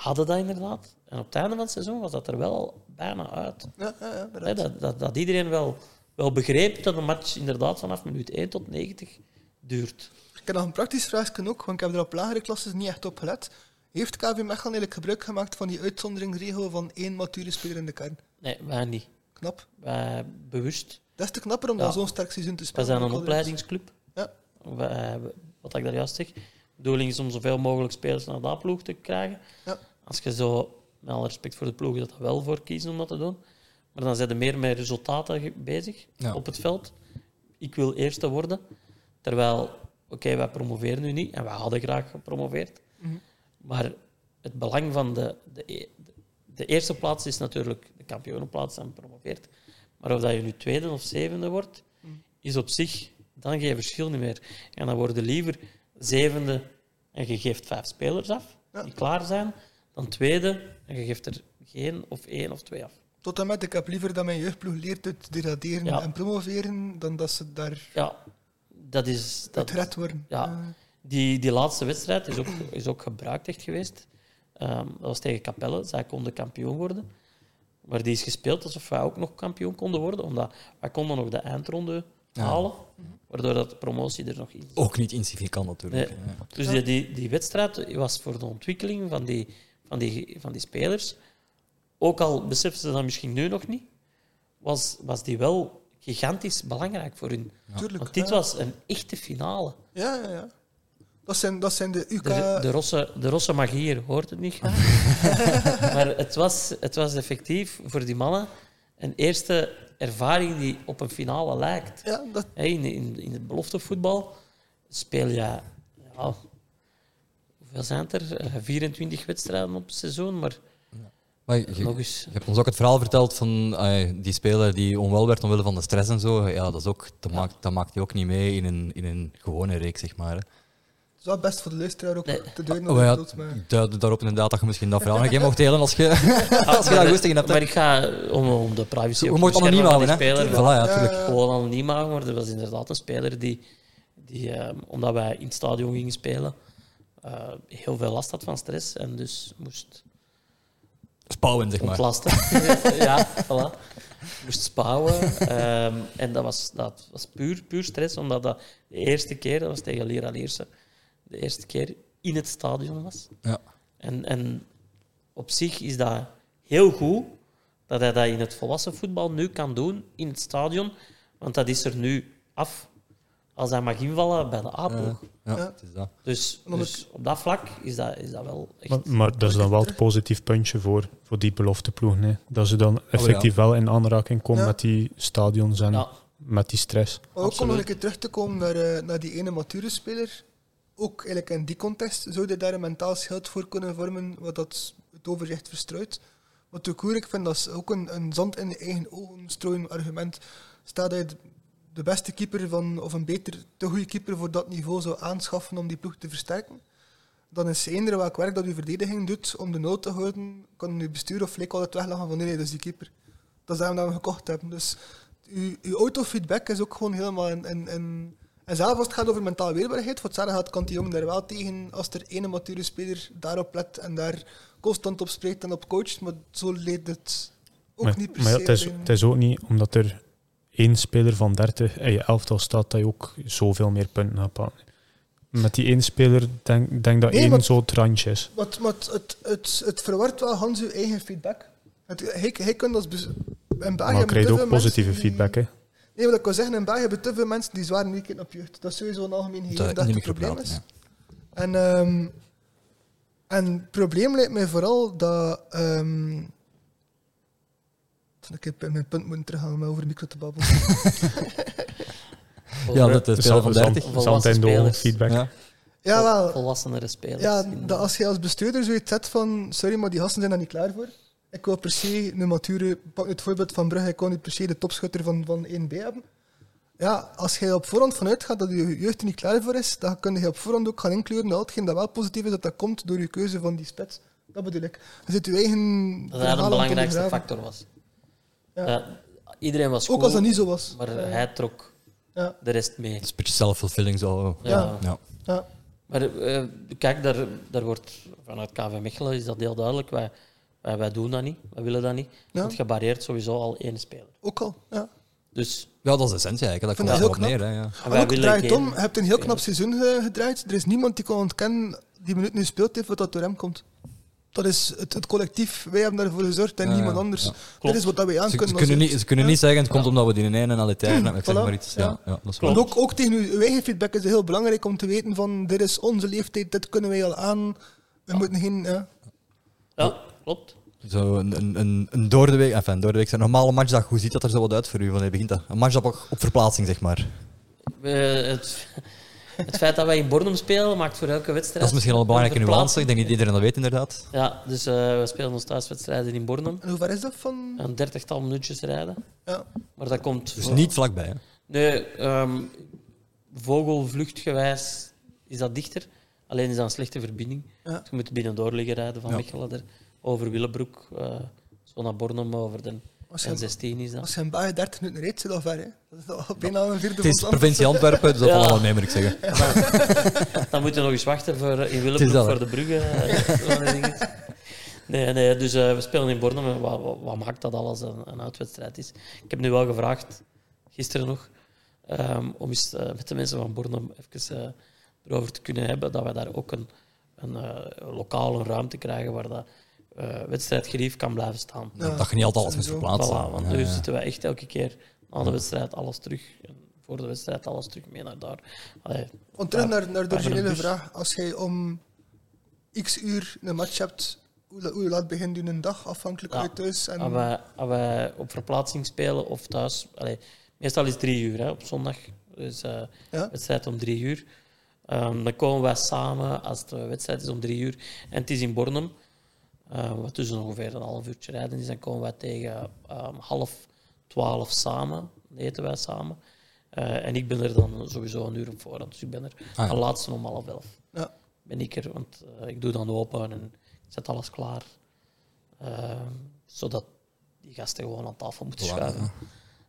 hadden dat inderdaad. En op het einde van het seizoen was dat er wel bijna uit. Ja, ja, ja, dat, dat, dat iedereen wel, wel begreep dat een match inderdaad vanaf minuut 1 tot 90 duurt. Ik heb nog een praktisch vraagje ook, want ik heb er op lagere klassen niet echt op gelet. Heeft KV Mechelen eigenlijk gebruik gemaakt van die uitzonderingsregel van één mature speler in de kern? Nee, wij niet. Knap. Wij bewust. Dat is te knapper om dat zo'n sterk seizoen te spelen. zijn een opleidingsclub. Ja. Wij, wat ik daar juist zeg. De bedoeling is om zoveel mogelijk spelers naar dat ploeg te krijgen. Ja. Als je zo, met alle respect voor de ploeg, dat wel voor kiezen om dat te doen. Maar dan zijn er meer met resultaten bezig Ja. op het veld. Ik wil eerste worden. Terwijl, oké, wij promoveren nu niet. En wij hadden graag gepromoveerd. Mhm. Maar het belang van de, de, e- de eerste plaats is natuurlijk de kampioenenplaats en promoveert. Maar of dat je nu tweede of zevende wordt, is op zich dan geen verschil niet meer. En dan worden liever zevende en je geeft vijf spelers af Ja. die klaar zijn, dan tweede en je geeft er geen of één of twee af. Tot en met, ik heb liever dat mijn jeugdploeg leert uit degraderen Ja. en promoveren, dan dat ze daar Ja, dat is... dat, Dat, gered worden. ja. Die, die laatste wedstrijd is ook, is ook gebruikt echt geweest. Ehm, dat was tegen Capelle. Zij konden kampioen worden. Maar die is gespeeld alsof wij ook nog kampioen konden worden. Omdat wij konden nog de eindronde Ja. halen. Waardoor dat de promotie er nog in. Ook niet insignificant natuurlijk. Nee. Ja. Dus die, die, die wedstrijd was voor de ontwikkeling van die, van, die, van die spelers. Ook al beseffen ze dat misschien nu nog niet, was, was die wel gigantisch belangrijk voor hun. Tuurlijk. Want dit ja. was een echte finale. Ja, ja, ja. Dat zijn, dat zijn de UK... De, de, rosse, de rosse magie hier hoort het niet graag. [laughs] maar het was, het was effectief voor die mannen een eerste ervaring die op een finale lijkt. Ja, dat, In, in, in het beloftevoetbal speel je, ja, hoeveel zijn er? Eh, 24 wedstrijden op het seizoen, maar Maar je, nog eens. je hebt ons ook het verhaal verteld van ai, die speler die onwel werd omwille van de stress en zo. Ja, dat, is ook, dat, maakt, dat maakt hij ook niet mee in een, in een gewone reeks, zeg maar. hè. het is wel best voor de luisteraar ook Nee. te duiden. Oh, ja, duidde daarop inderdaad dat je misschien dat verhaal nog geen [laughs] mocht delen als je, [laughs] als je dat goesting in hebt. Maar ik ga, om, om de privacy We op te mogen anoniem houden, hè? die Voilà, speler, ja, Ja, gewoon anoniem houden, maar er was inderdaad een speler die, die eh, omdat wij in het stadion gingen spelen, eh, heel veel last had van stress en dus moest Spouwen, zeg maar. ontlasten. [laughs] ja, voilà. Moest spouwen. Ehm, en dat was, dat was puur, puur stress, omdat dat de eerste keer, dat was tegen Lira de eerste keer in het stadion was. Ja. En, en op zich is dat heel goed dat hij dat in het volwassen voetbal nu kan doen, in het stadion. Want dat is er nu af als hij mag invallen bij de A-ploeg. Ja, Ja. het is dat. Dus, dus op dat vlak is dat, is dat wel echt... Maar, maar dat is dan wel het positief puntje voor, voor die belofteploeg. Nee? Dat ze dan effectief wel in aanraking komen Ja. met die stadions en Ja, met die stress. Maar ook om Absoluut. nog een keer terug te komen naar, eh, naar die ene mature speler. Ook eigenlijk in die context zou je daar een mentaal schild voor kunnen vormen, wat dat het overzicht verstrooit. Wat ook ik vind dat is ook een, een zand in de eigen ogen strooien argument. Stel dat je de- beste keeper van, of een beter, te goede keeper voor dat niveau zou aanschaffen om die ploeg te versterken, dan is eender welk werk dat uw verdediging doet om de nood te houden, kan uw bestuur of flik altijd weglachen van nee, nee, dat is die keeper. Dat is daarom dat we gekocht hebben. Dus uw, uw autofeedback is ook gewoon helemaal in, in, in- En zelfs als het gaat over mentale weerbaarheid, voor hetzelfde gaat, kan die jongen daar wel tegen als er ene mature speler daarop let en daar constant op spreekt en op coacht. Maar zo leed het ook Maar, niet per maar ja, se. het, is, het is ook niet omdat er één speler van 30 in je elftal staat dat je ook zoveel meer punten gaat pakken. Met die één speler denk denk dat Nee, één maar- zo het randje is. Want, want het, het, het verwart wel Hans uw eigen feedback. Het, hij, hij kan als in België Maar je hebben krijgt te ook positieve die- feedback. Hè. Nee, wat ik wil zeggen, in België hebben te veel mensen die zwaar niet op jeugd. Dat is sowieso een algemeen gegeven Dat dat het probleem is. ja. En, ehm, en het probleem lijkt mij vooral dat. Ik heb mijn punt moeten teruggaan om over de micro te babbelen. [laughs] Ja, dat is speler van 30. Volwassen Zand spelers. feedback. Ja. ja, wel. volwassenere spelers. Ja, dat als je als bestuurder zoiets zet van. Sorry, maar die gasten zijn daar niet klaar voor. Ik wil per se een mature. Pak het voorbeeld van Brugge, ik wil niet per se de topschutter van, van 1B hebben. Ja, als je op voorhand vanuit gaat dat je jeugd er niet klaar voor is, dan kun je op voorhand ook gaan inkleuren dat hetgeen dat wel positief is, dat dat komt door je keuze van die spits. Dat bedoel ik. Je zit je eigen. dat dat de belangrijkste factor was. Ja. Ja, iedereen was Ook goed, als dat niet zo was. maar Ja. hij trok Ja, de rest mee. Het is een beetje self-fulfilling zo. Ja. Ja. Ja. ja. Maar eh, kijk, daar, daar wordt vanuit KV Mechelen is dat heel duidelijk. Wij, wij, wij doen dat niet, wij willen dat niet. Ja. Want je barreert sowieso al één speler. ook al. Ja. Dus ja, dat is de essentie eigenlijk. Dat Ik komt erop heel neer. Hè, ja. en wij ook, willen draai het geen om, je hebt een heel knap seizoen gedraaid. Er is niemand die kan ontkennen die minuut nu speelt heeft wat dat door hem komt. Dat is het, het collectief. Wij hebben daarvoor gezorgd en Ja, niemand anders. ja. Dat is wat dat wij aan Ze, kunnen. ze kunnen niet, ze kunnen Ja. niet zeggen het komt Ja. omdat we die ene en al die tijd hebben. Ik zeg maar iets. Ja, Ja. ja, dat is ook, ook tegen uw eigen feedback is het heel belangrijk om te weten van dit is onze leeftijd, dit kunnen wij al aan. We moeten geen... Ja. Ja, klopt. Zo een, een, een, een door de week, enfin, door de week, een normale matchdag, hoe ziet dat er zo wat uit voor u? Wanneer begint dat? Een matchdag op, op verplaatsing, zeg maar. Eh, het, het feit dat wij in Bornem spelen maakt voor elke wedstrijd. Dat is misschien al een belangrijke nuance. Ik denk niet iedereen dat weet, inderdaad. Ja, dus eh, we spelen ons thuiswedstrijden in Bornem. En hoe ver is dat van... Een dertigtal minuutjes rijden. Ja. Maar dat komt. Dus voor- niet vlakbij. Hè. Nee, ehm, vogelvluchtgewijs is dat dichter. Alleen is dat een slechte verbinding. Ja. Dus je moet binnendoor liggen rijden van Ja. Mechelen er, over Willebroek, eh, zo naar Bornem, over de Als je, N16 is dat. als je in België 30 minuten reed, zit dat ver. Hè? Dat is al bijna een vierde Het is provincie Antwerpen, dus dat Ja. valt allemaal mee, moet ik zeggen. [laughs] Dan moet je nog eens wachten voor, in dat, voor de bruggen. eh, [laughs] nee, nee, dus eh, we spelen in Bornem. en Wat, wat, wat maakt dat al als een, een uitwedstrijd is? Ik heb nu wel gevraagd, gisteren nog, ehm, om eens eh, met de mensen van Bornem even eh, erover te kunnen hebben dat we daar ook een, een eh, lokale ruimte krijgen waar dat eh, wedstrijdgerief kan blijven staan. Ja. Dat je niet altijd alles moet verplaatsen. Voilà, want Ja, nu zitten we echt elke keer na de wedstrijd alles terug. En voor de wedstrijd alles terug mee naar daar. Allee, Want terug naar, naar de originele vraag. Als jij om x uur een match hebt, hoe, la- hoe laat begint u een dag, afhankelijk Ja. uit thuis? En, Als wij, als wij op verplaatsing spelen of thuis, allee, meestal is het drie uur hè, op zondag, dus eh Ja? wedstrijd om drie uur. Ehm, dan komen wij samen als de wedstrijd is om drie uur en het is in Bornem, eh, wat dus ongeveer een half uurtje rijden is, dan komen wij tegen ehm, half twaalf samen, eten wij samen. Eh, en ik ben er dan sowieso een uur op voorhand, dus ik ben er Ah, ja. de laatste om half elf. Ja. Ben ik er, want eh, ik doe dan open en ik zet alles klaar. Ehm, zodat die gasten gewoon aan tafel moeten schuiven.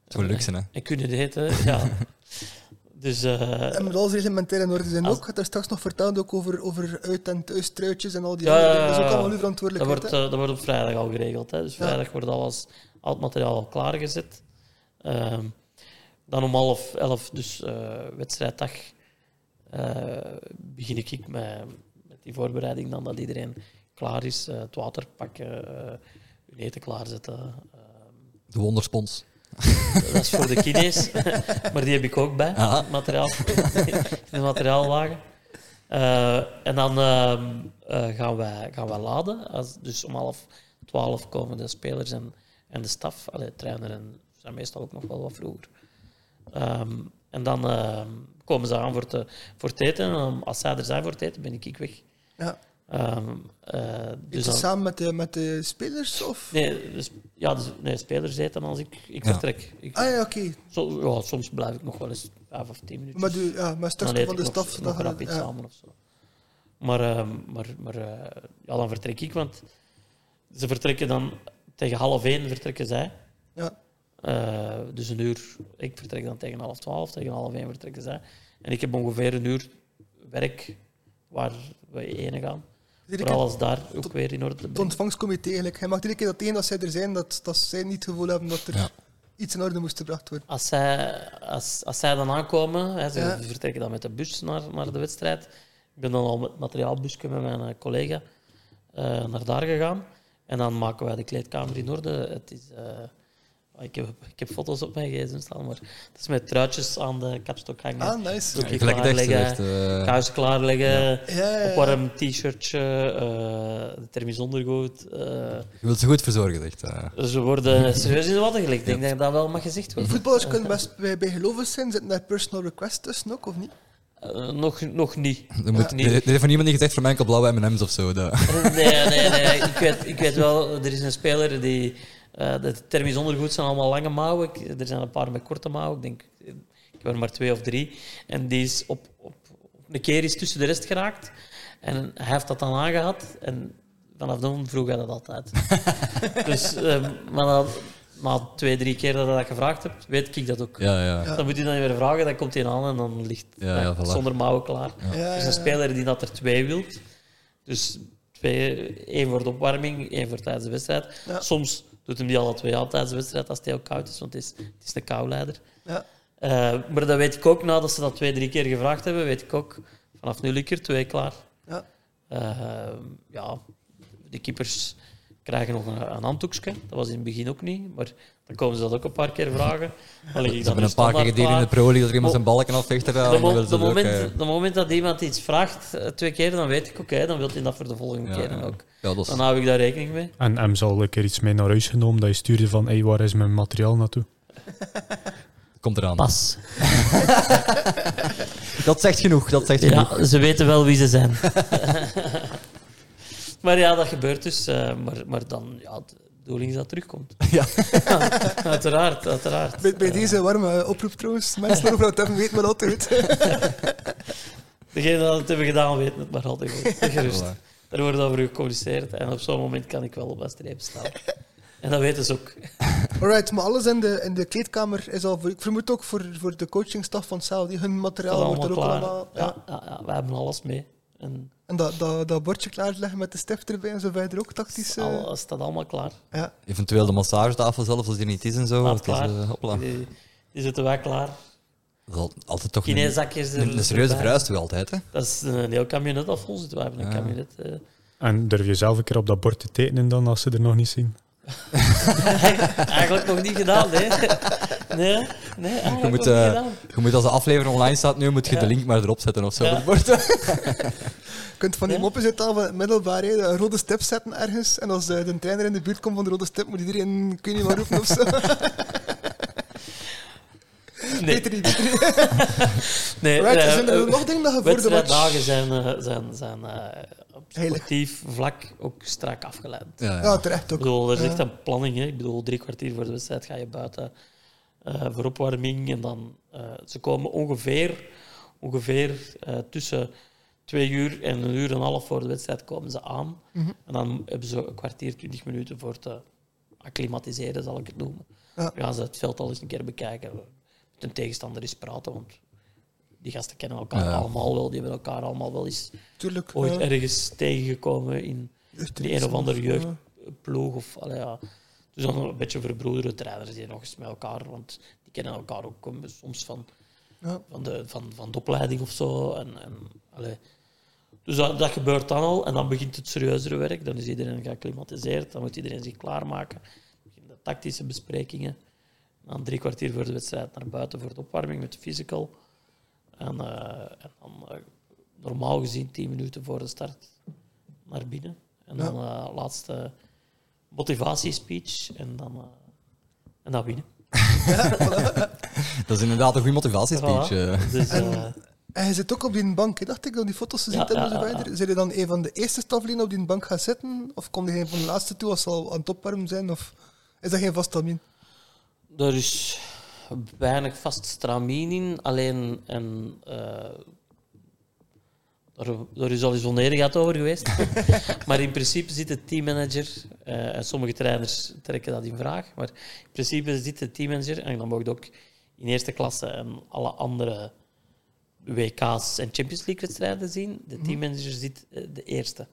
Het zou luxe, hè. En kunnen eten, ja. [laughs] dus eh, En met alles reglementair in orde zijn Als- ook. Ik had daar straks nog verteld ook over, over uit- en thuistruitjes en al die Ja, dingen. Dat is ook ja. allemaal uw dat, verantwoordelijkheid. wordt, eh, dat wordt op vrijdag al geregeld. Hè. Dus Ja. vrijdag wordt alles, al het materiaal al klaargezet. Ehm, dan om half elf, dus eh, wedstrijddag, eh, begin ik met, met die voorbereiding. Dan dat iedereen klaar is. het water pakken, eh hun eten klaarzetten. Ehm, De wonderspons. Dat is voor de kines, [laughs] maar die heb ik ook bij, Aha. materiaal, [laughs] in de materiaalwagen. Eh, en dan ehm, eh, gaan, wij, gaan wij laden. Als, dus om half twaalf komen de spelers en, en de staf. Allee, de trainer en zijn meestal ook nog wel wat vroeger. Ehm, en dan ehm, komen ze aan voor, te, voor het eten. En als zij er zijn voor het eten, ben ik, ik weg. Ja. Ehm, eh, Is dus dan, samen met de, met de spelers? Of? nee, dus, ja, dus, nee, spelers eten als ik, ik Ja. vertrek. Ik, Ah ja, oké. ja, soms blijf ik nog wel eens vijf of tien minuten. Maar doe, ja, dan stukje eet van de nog, staf. nog dat- rap iets ja. samen of zo. Maar, ehm, maar, maar eh, ja, dan vertrek ik, want ze vertrekken dan tegen half één vertrekken zij. Ja. Eh, dus een uur. Ik vertrek dan tegen half twaalf, tegen half één vertrekken zij. En ik heb ongeveer een uur werk waar we ene gaan. Iedere Voor keer alles daar ook weer in orde Het ontvangstcomité eigenlijk. Hij mag iedere keer dat één dat zij er zijn, dat, dat zij niet het gevoel hebben dat er Ja. iets in orde moest gebracht worden. Als zij, als, als zij dan aankomen, hè, ze Ja. vertrekken dan met de bus naar, naar de wedstrijd. Ik ben dan al met het materiaalbusje met mijn eh, collega eh, naar daar gegaan. En dan maken wij de kleedkamer in orde. Het is, eh, ik, heb, ik heb foto's op mijn gsm staan, maar het is met truitjes aan de kapstok hangen. Ah, nice. Doe ik Gelijk het echt, klaarleggen, eh, klaarleggen, Ja, ja, ja. opwarm t-shirtje, eh, de thermisch ondergoed. eh, Je wilt ze goed verzorgen, echt. ze worden [laughs] serieus in de watten gelegd. Ik denk dat dat wel mag gezegd worden. Voetballers kunnen best bij, bij gelovig zijn. Zitten daar personal requests tussen ook, of niet? Eh, nog, nog niet. Er, moet, er, er heeft van niemand niet gezegd voor mij enkel blauwe M&M's of zo. Dat. Nee, nee, nee. Ik weet, ik weet wel, er is een speler die... eh de thermisch ondergoed zijn allemaal lange mouwen. Ik- Er zijn een paar met korte mouwen. Ik denk, ik heb er maar twee of drie. En die is op, op, op een keer is tussen de rest geraakt. En hij heeft dat dan aangehad. En vanaf dan vroeg hij dat altijd. [laughs] dus, eh, maar dan, na twee, drie keer dat hij dat gevraagd hebt, weet ik dat ook. Ja, ja. Ja. Dan moet hij dan niet meer vragen, dan komt hij aan en dan ligt Ja, ja, voilà. zonder mouwen klaar. Ja, Er is een speler die dat er twee wilt. Dus twee, één voor de opwarming, één voor tijdens de wedstrijd. Ja. Soms doet hem die alle twee aan tijdens de wedstrijd als het heel koud is, want het is, het is een kouleider. Ja. Eh, maar dat weet ik ook, nadat ze dat twee, drie keer gevraagd hebben, weet ik ook, vanaf nu ik er twee klaar. Ja. Eh, ja, de keepers krijgen nog een, een handdoekje. Dat was in het begin ook niet, maar dan komen ze dat ook een paar keer vragen. Dan ik Ze dan hebben een paar keer gedaan in de. Pro dat er iemand zijn balken afvecht. De, mo- de dat ook, moment, eh, de moment dat iemand iets vraagt, eh, twee keer, dan weet ik, oké, dan wil hij dat voor de volgende ja, ja. ook. Ja, dat is, Dan hou ik daar rekening mee. En hem zal een keer iets mee naar huis genomen dat je stuurde van hey, waar is mijn materiaal naartoe? komt eraan. Pas. [laughs] Dat zegt genoeg, dat zegt genoeg. Ja, ze weten wel wie ze zijn. [laughs] maar ja, dat gebeurt dus. eh, maar, maar dan, ja, de bedoeling is dat het terugkomt. [laughs] Ja. [laughs] uiteraard, uiteraard. Bij, bij deze warme oproep trouwens. Mensen overal het hebben weten wel altijd goed. [laughs] Degenen die het hebben gedaan weten het maar altijd goed. Gerust. Daar wordt over gecommuniceerd en op zo'n moment kan ik wel op mijn streep staan. En dat weten ze ook. Alright, maar alles in de, in de kleedkamer is al voor, ik vermoed ook voor, voor de coachingstaf van Cel, die hun materiaal wordt er ook klaar. allemaal. Ja. Ja, ja, ja, wij hebben alles mee. En En dat, dat, dat bordje klaarleggen met de stift erbij en zo verder ook tactisch. eh, al, staat allemaal klaar. ja. Eventueel de massagetafel zelf, als die niet is en zo. Staat Het is, klaar. eh, hopla. Die, die zitten wij klaar. Dat is al- altijd toch een, er- een, een serieuze erbij. verhuis toch altijd, hè? Dat is een heel kabinet dat vol zit. We hebben een Ja. kabinet. eh. En durf je zelf een keer op dat bord te tekenen dan, als ze er nog niet zien? [laughs] eigenlijk nog niet gedaan, nee. Nee, nee eigenlijk Je moet, nog niet gedaan. Je moet als de aflevering online staat nu, moet je Ja. de link maar erop zetten of zo. Ja. [laughs] kunt van die Ja. moppen zitten van middelbaar, hè, een rode stip zetten ergens. En als eh, de trainer in de buurt komt van de rode stip, moet iedereen, kun je niet maar roepen of zo. [laughs] Nee, Beter niet, beter niet. [laughs] nee Right, eh, zijn er eh, nog dingen dat je voor de match... wedstrijddagen zijn, zijn, zijn eh, op sportief vlak ook strak afgeleid. Ja, Ja, terecht Ik ook. bedoel, er is Ja. echt een planning. Hè. Ik bedoel, drie kwartier voor de wedstrijd ga je buiten eh, voor opwarming. En dan, eh, ze komen ongeveer, ongeveer eh, tussen twee uur en een uur en een half voor de wedstrijd komen ze aan. Mhm. En dan hebben ze een kwartier, twintig minuten voor te acclimatiseren, zal ik het noemen. Ja. Dan gaan ze het veld al eens een keer bekijken. Met een tegenstander eens praten, want die gasten kennen elkaar Ja. allemaal wel. Die hebben elkaar allemaal wel eens Tuurlijk. ooit ja. ergens tegengekomen in die een of andere jeugdploeg. Of, allee, ja. Dus dan een beetje verbroederde trainers die nog eens met elkaar, want die kennen elkaar ook soms van, Ja. van, de, van, van de opleiding of zo. En, en, allee. Dus dat, dat gebeurt dan al en dan begint het serieuzere werk. Dan is iedereen geacclimatiseerd, dan moet iedereen zich klaarmaken. Dan beginnen de tactische besprekingen. Dan drie kwartier voor de wedstrijd naar buiten voor de opwarming met de physical. En, eh, en dan eh, normaal gezien tien minuten voor de start naar binnen. En dan eh, laatste motivatiespeech en dan, eh, en dan winnen. [laughs] Dat is inderdaad een goede motivatiespeech. Voilà. eh. Dus, En- je zit ook op die bank, hè, dacht ik, dan die foto's gezien Ja, hebben en ja, zo ja, ja. Zijn je dan een van de eerste staflingen op die bank gaan zitten? Of kom je een van de laatste toe als ze al aan het opwarmen zijn? Of is dat geen vast termijn? er is weinig vast stramien in, alleen en, daar, daar is al eens onenigheid over geweest. [laughs] maar in principe zit de teammanager, eh, en sommige trainers trekken dat in vraag, maar in principe zit de teammanager, en dan mocht ook in eerste klasse en alle andere WK's en Champions League wedstrijden zien. De teammanager zit eh, de eerste,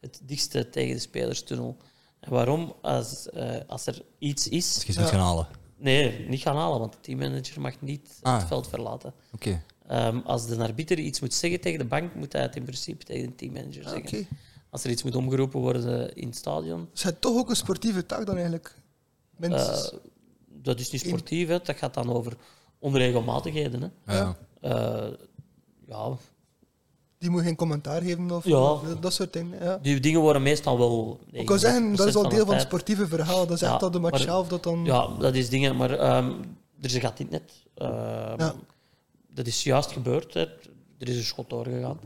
het dichtste tegen de spelerstunnel. En waarom? Als, eh, als er iets is... Als je ze moet gaan halen. Nee, niet gaan halen, want de teammanager mag niet Ah. het veld verlaten. Oké. Ehm, als de arbiter iets moet zeggen tegen de bank, moet hij het in principe tegen de teammanager Ah, zeggen. Oké. Als er iets moet omgeroepen worden in het stadion, Dus het toch ook een sportieve taak dan eigenlijk? Minstens. eh, dat is niet sportief, hè. dat gaat dan over onregelmatigheden. Hè. Ja. Eh, ja, die moet geen commentaar geven of Ja. dat soort dingen. Ja. die dingen worden meestal wel. Ik kan zeggen, dat is al 99% deel van het sportieve verhaal. Dat is Ja, echt al de match maar- zelf dat dan... Ja, dat is dingen, maar ehm, er is een gat in net. Ehm, Ja. Dat is juist gebeurd. Hè. Er is een schot doorgegaan.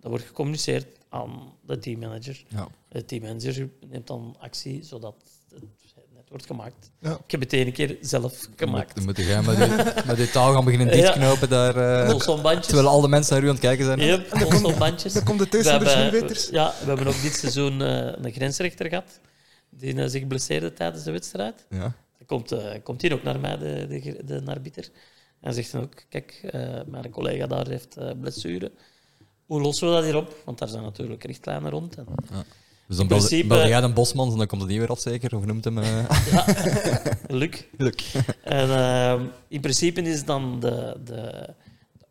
Dat wordt gecommuniceerd aan de teammanager. Ja. De teammanager neemt dan actie zodat het wordt gemaakt. Ja. Ik heb het ene keer zelf gemaakt. Dan moet jij met die, [laughs] met die taal gaan beginnen dichtknopen daar. eh, Bolsonbandjes. terwijl al de mensen naar u aan het kijken zijn. Yep, bolsonbandjes. Dan komt de schoenweters. ja, we hebben ook dit seizoen eh, een grensrechter gehad. Die eh, zich blesseerde tijdens de wedstrijd. Ja. Dan komt, eh, komt hij ook naar mij, de, de, de arbiter. En zegt dan ook, kijk, eh, mijn collega daar heeft eh, blessure. Hoe lossen we dat hier op? Want daar zijn natuurlijk richtlijnen rond. En, Dus dan principe- belde jij de bosman en dan komt het niet weer af zeker? Of noemt hem... eh [laughs] Luc. Luc. En ehm, in principe is dan de, de,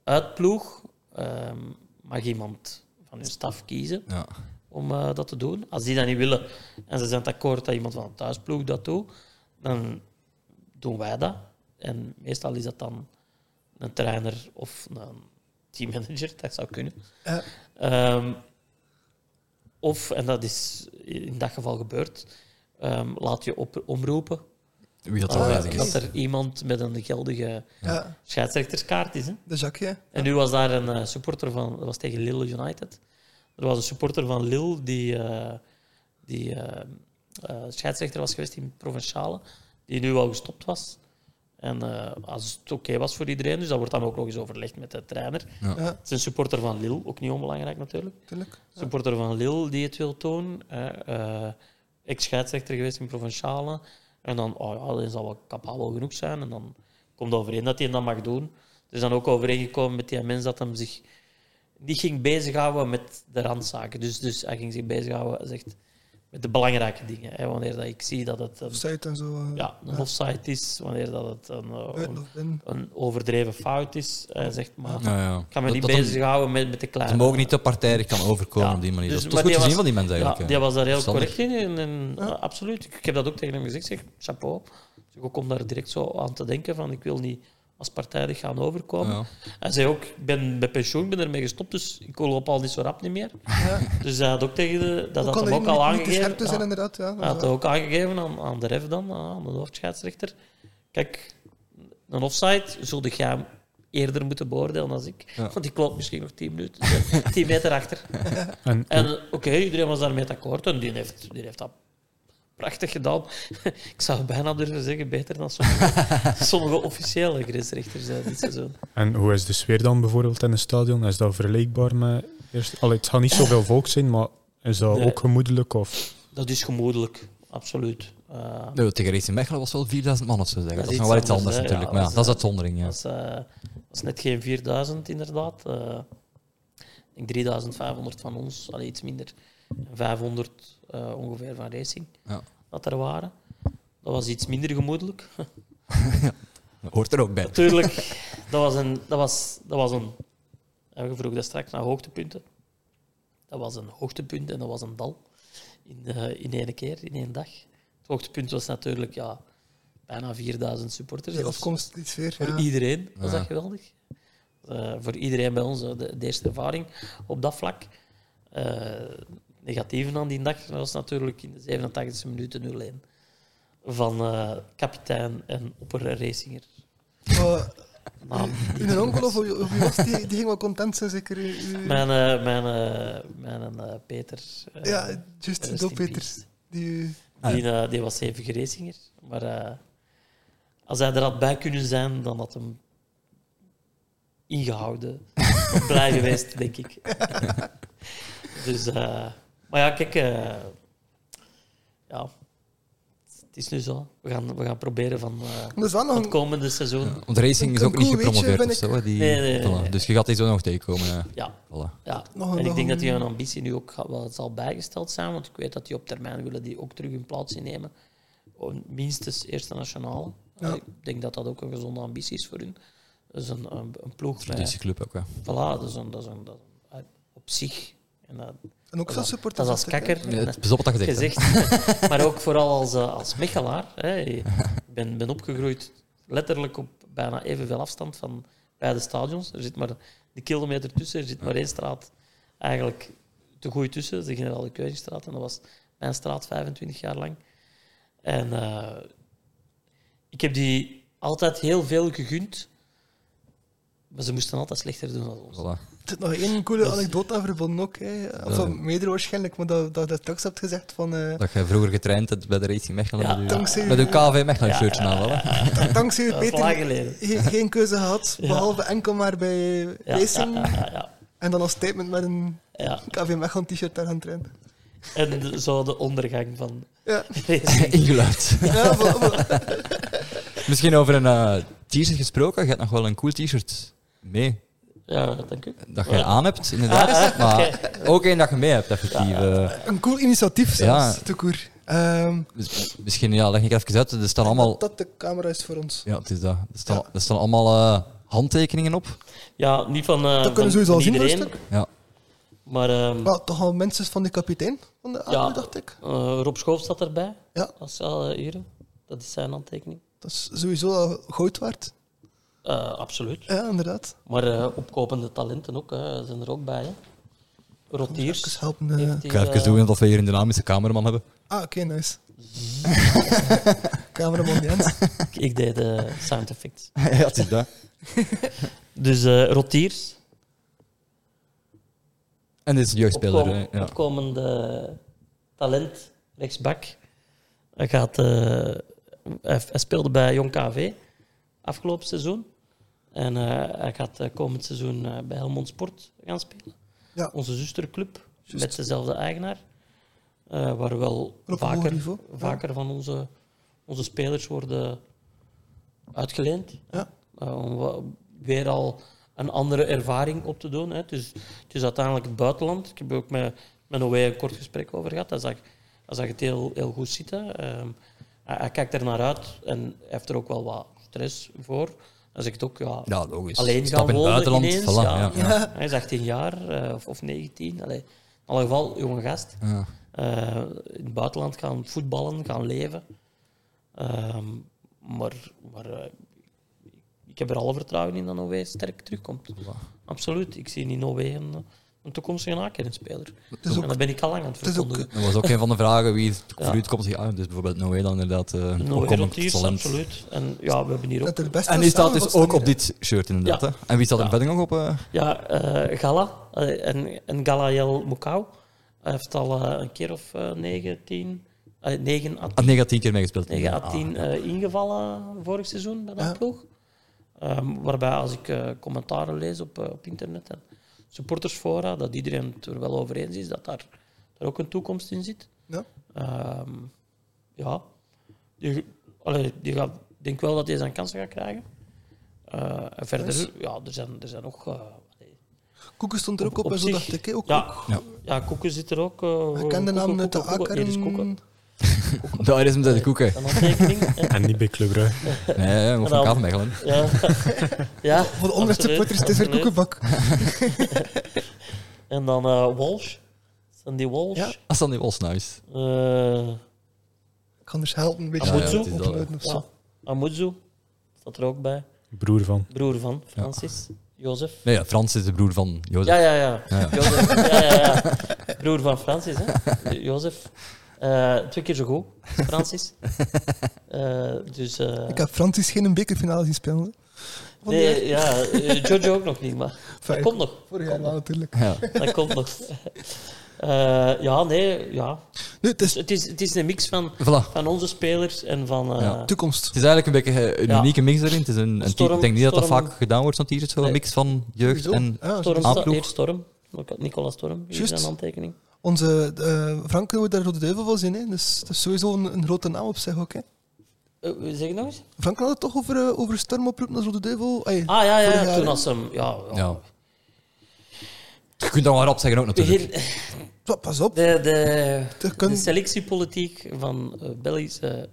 uitploeg, ehm, mag iemand van hun staf kiezen Ja. om eh, dat te doen. Als die dat niet willen en ze zijn het akkoord dat iemand van de thuisploeg dat doet, dan doen wij dat. En meestal is dat dan een trainer of een teammanager, [laughs] dat zou kunnen. Ja. Ehm, of, en dat is in dat geval gebeurd, ehm, laat je op, omroepen Wie dat is. dat er iemand met een geldige Ja, scheidsrechterskaart is. Hè? de zakje. En nu was daar een eh, supporter van, dat was tegen Lille United. Er was een supporter van Lille die, eh, die eh, eh, scheidsrechter was geweest in Provinciale, die nu al gestopt was. En eh, als het oké was voor iedereen, dus dat wordt dan ook nog eens overlegd met de trainer. Ja, Het is een supporter van Lille, ook niet onbelangrijk natuurlijk. natuurlijk. Supporter van Lille die het wil tonen. Eh, Ex-scheidsrechter geweest in Provinciale. En dan, oh ja, dat zal wel capabel genoeg zijn. En dan komt overeen dat hij dat mag doen. Er is dan ook overeengekomen met die mens dat hem zich niet ging bezighouden met de randzaken. Dus, dus hij ging zich bezighouden zegt, met de belangrijke dingen. Hè. Wanneer dat ik zie dat het een, Offside en zo. eh, ja, een offside is, wanneer dat het een, eh, een, een overdreven fout is. Hij zegt, maar Ja, ja. ik ga me Dat- niet bezighouden met, met de kleine... Ze mogen niet te partijdig kan overkomen Ja, op die manier. dus- dat is goed die te zien was- van die mensen eigenlijk. Ja, die was daar heel correct in. En, en, eh, absoluut. Ik heb dat ook tegen hem gezegd. Ik Zeg, chapeau. Dus ik kom daar direct zo aan te denken van ik wil niet als partijdig gaan overkomen. Ja. Hij zei ook, ik ben bij pensioen, ik ben ermee gestopt, dus ik loop al niet zo rap niet meer. Ja. [laughs] Dus hij had ook tegen de, dat had hem ook al aangegeven. te zijn, Ja. inderdaad. Ja, Hij had ook aangegeven aan, aan de ref dan, aan de hoofdscheidsrechter. Kijk, een offside zul jij eerder moeten beoordelen dan ik. Ja. Want ik loop misschien nog 10 minuten, [laughs] 10 meter achter. En, En oké, iedereen was daarmee akkoord en die heeft, die heeft dat prachtig gedaan. [laughs] Ik zou bijna durven zeggen, beter dan sommige, [laughs] sommige officiële grensrechters eh, dit seizoen. en hoe is de sfeer dan bijvoorbeeld in een stadion? Is dat vergelijkbaar met eerst? Allee, het gaat niet zoveel volk zijn, maar is dat Nee. ook gemoedelijk? Of? Dat is gemoedelijk, absoluut. Eh, Nee, tegen Racing Mechelen was wel 4000 man of zo zeggen. Dat, Dat is nog wel iets anders hè. natuurlijk. Ja, maar ja, dat is, uitzondering. Ja. dat, is, eh, dat is net geen 4000 inderdaad. Eh, ik denk 3500 van ons, allee, iets minder. En 500 eh, ongeveer van Racing, Ja. dat er waren. Dat was iets minder gemoedelijk. [laughs] Dat hoort er ook bij. Natuurlijk, dat was een. Dat was, dat was een ja, je vroeg dat straks naar hoogtepunten. Dat was een hoogtepunt en dat was een dal. In, eh, in één keer, in één dag. Het hoogtepunt was natuurlijk ja, bijna 4000 supporters. Was afkomst, die sfeer. voor Ja. iedereen was Ja. dat geweldig. Eh, voor iedereen bij ons eh, de, de eerste ervaring op dat vlak. Eh negatieve aan die dag was natuurlijk in de 87e minuut 0-1 van eh, kapitein en opperracinger. Naam niet uw onkel of wie was die? Die ging wel content zijn, zeker? U- Mijn, eh, mijn, eh, mijn eh, Peter. eh, ja, juist, rest Do in Peters. Die, u- Die, eh, die was hevige racinger. Maar eh, als hij er had bij kunnen zijn, dan had hem ingehouden. [laughs] Blij geweest, denk ik. [laughs] dus, eh, maar ja, kijk. eh, ja, het is nu zo. We gaan, we gaan proberen van eh, nog het een, komende seizoen. Want Racing is ook niet gepromoveerd of zo. Die, Nee, nee, nee, voilà. nee. Dus je gaat die zo nog tegenkomen. ja. Ja, Voilà. ja. nog een- En ik nog denk dat een- die hun ambitie nu ook gaat- wel zal bijgesteld zijn, want ik weet dat die op termijn willen die ook terug hun plaats innemen. Om Minstens eerste nationale. Ja. Ik denk dat dat ook een gezonde ambitie is voor hun. Dat is een, een, een ploeg bij, Traditieclub ook. Ja. voilà, dat is, een, dat is, een, dat is een- op zich. En dat, En ook is- supporters. dat is als kakker op [laughs] maar ook vooral als, eh, als Mechelaar. Hè. Ik ben, ben opgegroeid letterlijk op bijna evenveel afstand van beide stadions. Er zit maar een kilometer tussen, er zit maar één straat eigenlijk te goed tussen, de Generaal de Keuzingstraat. En dat was mijn straat 25 jaar lang. En eh, ik heb die altijd heel veel gegund. Maar ze moesten altijd slechter doen dan ons. Voilà. Er zit nog één coole Dat anekdote aan verbonden ook. Hè. Of Ja. meerdere waarschijnlijk, maar dat, dat je straks hebt gezegd van... eh, Dat je vroeger getraind hebt bij de Racing Mechelen. Ja. met, uw, Dankzij- met uw KV Mechelen Ja, shirtje ja, aan. Voilà. dankzij u, Dat Peter, geen, geen keuze gehad, Ja. behalve enkel maar bij Ja, Racing. ja, ja, ja, En dan als statement met een ja. KV Mechelen t-shirt daar gaan trainen. En de- zo de ondergang van Ja, racing. [laughs] Ingeluid. ja. Misschien over een eh, t-shirt gesproken. Je hebt nog wel een cool t-shirt mee. Ja, dank u. Dat je aan hebt, inderdaad. Ah, maar [laughs] ook één dat je mee hebt, effectief. eh. Een cool initiatief zelfs, Ja. te koer. Ehm, Dus misschien ja, leg ik even uit. Er staan allemaal... Dat de camera is voor ons. Ja, het is dat. Er staan, Ja. er staan allemaal eh, handtekeningen op. Ja, niet van, eh Dat van, kunnen ze sowieso al zien iedereen, stuk. Ja. maar ehm, Maar toch al mensen van de kapitein van de Ja. Dacht ik. eh, Rob Schoof staat erbij. Ja. Dat is al hier. Dat is zijn handtekening. Dat is sowieso al goud waard. Eh, absoluut. Ja, inderdaad. Maar eh, opkopende talenten ook, hè, zijn er ook bij. Hè. Even Rotiers. helpen. eh. Ik ga even eh, doen dat we hier een dynamische cameraman hebben. Ah, oké, nice. [laughs] Cameraman Jens. Ik deed de sound effects. [laughs] ja, het is dat. [laughs] Dus eh, Rotiers. En dit is een jeugdspeler. Opkom- Ja. Opkomende talent, rechtsbak. Hij, gaat, eh, hij, hij speelde bij Jong KV. afgelopen seizoen. En eh, hij gaat eh, komend seizoen eh, bij Helmond Sport gaan spelen. Ja. Onze zusterclub, met dezelfde eigenaar. Waar wel vaker, ja. vaker van onze, onze spelers worden uitgeleend. Ja. Om weer al een andere ervaring op te doen. Hè. Dus, het is uiteindelijk het buitenland. Ik heb ook met, met Noé een kort gesprek over gehad. Hij zag, hij zag het heel, heel goed zitten. Ehm, hij, hij kijkt er naar uit en heeft er ook wel wat stress voor. Hij zegt ook, ja, Ja, logisch. alleen Stap gaan in het wonen buitenland. ineens. voilà, ja. ja. Ja. [laughs] Hij is 18 jaar eh, of, of 19. Allee, in alle geval, jonge gast. Ja. Eh, in het buitenland gaan voetballen, gaan leven. Ehm, maar maar eh, ik heb er alle vertrouwen in dat Noé sterk terugkomt. Absoluut. Ik zie Noé een, een toekomstige ook- en dat ben ik al lang aan het het is ook- verkondigen. Dat was ook een van de vragen wie Ja. voor u komt. Ja, dus bijvoorbeeld Noé dan inderdaad uh, Noé absoluut. En ja, we hebben hier ook... En die staat dus ook op dit shirt inderdaad. Ja. Hè? En wie staat er verder nog op? eh? Ja, eh, Gala. en, en Galayel Mokau. Hij heeft al een keer of negen, tien... eh, negen à Ah, nee, gaat tien keer meegespeeld. 9 à Ah, 10 ja. eh, ingevallen vorig seizoen bij dat Ja. ploeg. Ehm, waarbij als ik eh, commentaren lees op, op internet en supportersfora, dat iedereen het er wel over eens is dat daar, daar ook een toekomst in zit. Ja. Ehm, ja, die, allee, die gaat, ik denk wel dat hij zijn kansen gaat krijgen. Eh, en verder, Nice. ja, er zijn, er zijn nog... eh, Koeken stond er ook Op- op, op en zo zich- dacht ik. Ook, ja, ook. Ja. ja, Koeken zit er ook. eh, Ik ken de naam uit de Koeken, [laughs] Hier is hem de koeken. Een handtekening. [laughs] En niet bij Club Brugge. Nee, ja, maar van Kavenmechelen. Ja. ja, Voor de absoluut, supporters, het is weer koekenbak. [laughs] En dan eh Walsh. Sandy Walsh. Ja. Dat dan die was nice. Eh, Ik kan dus helpen een beetje Ja, ja, dat, of zo. ja. Amuzu staat er ook bij. Broer van. Broer van Francis. Jozef. Nee, ja, Frans is de broer van Jozef. Ja, ja, ja. Ja. Jozef. Ja, ja, ja. Broer van Francis, hè. Jozef. Eh, twee keer zo goed, [laughs] Francis. Eh, dus... eh, Ik heb Francis geen bekerfinale zien spelen. nee, ja, Jojo ook nog niet, maar [laughs] dat Fijn. komt nog. Vorig jaar wel natuurlijk. Ja. [laughs] Dat komt nog. Eh, ja, nee, ja. Nee, het is Het is, het is een mix van, Voilà. van onze spelers en van... eh, Ja. toekomst. Het is eigenlijk een beetje een Ja. unieke mix erin. Het is een, een Storm- ik denk niet dat dat vaak gedaan wordt, zo'n t-shirt. Zo'n Nee. mix van jeugd Sowieso. en... Ja, Storm, sowieso. Aanploeg. Eer Storm. Nicolas Storm, hier is een handtekening. Onze eh Frank wil daar Rode Duivel van zijn. Hè. Dus dat is sowieso een, een grote naam op zich ook. Hè. Eh, zeg nog eens? Frank had het toch over, eh, over stormoproep naar Rode Duivel. Ah ja, ja, jaar, toen als hem... Ja, ja. Ja. Je kunt dat wel rap zeggen ook natuurlijk. Pas op. de, de, de selectiepolitiek van eh Belgische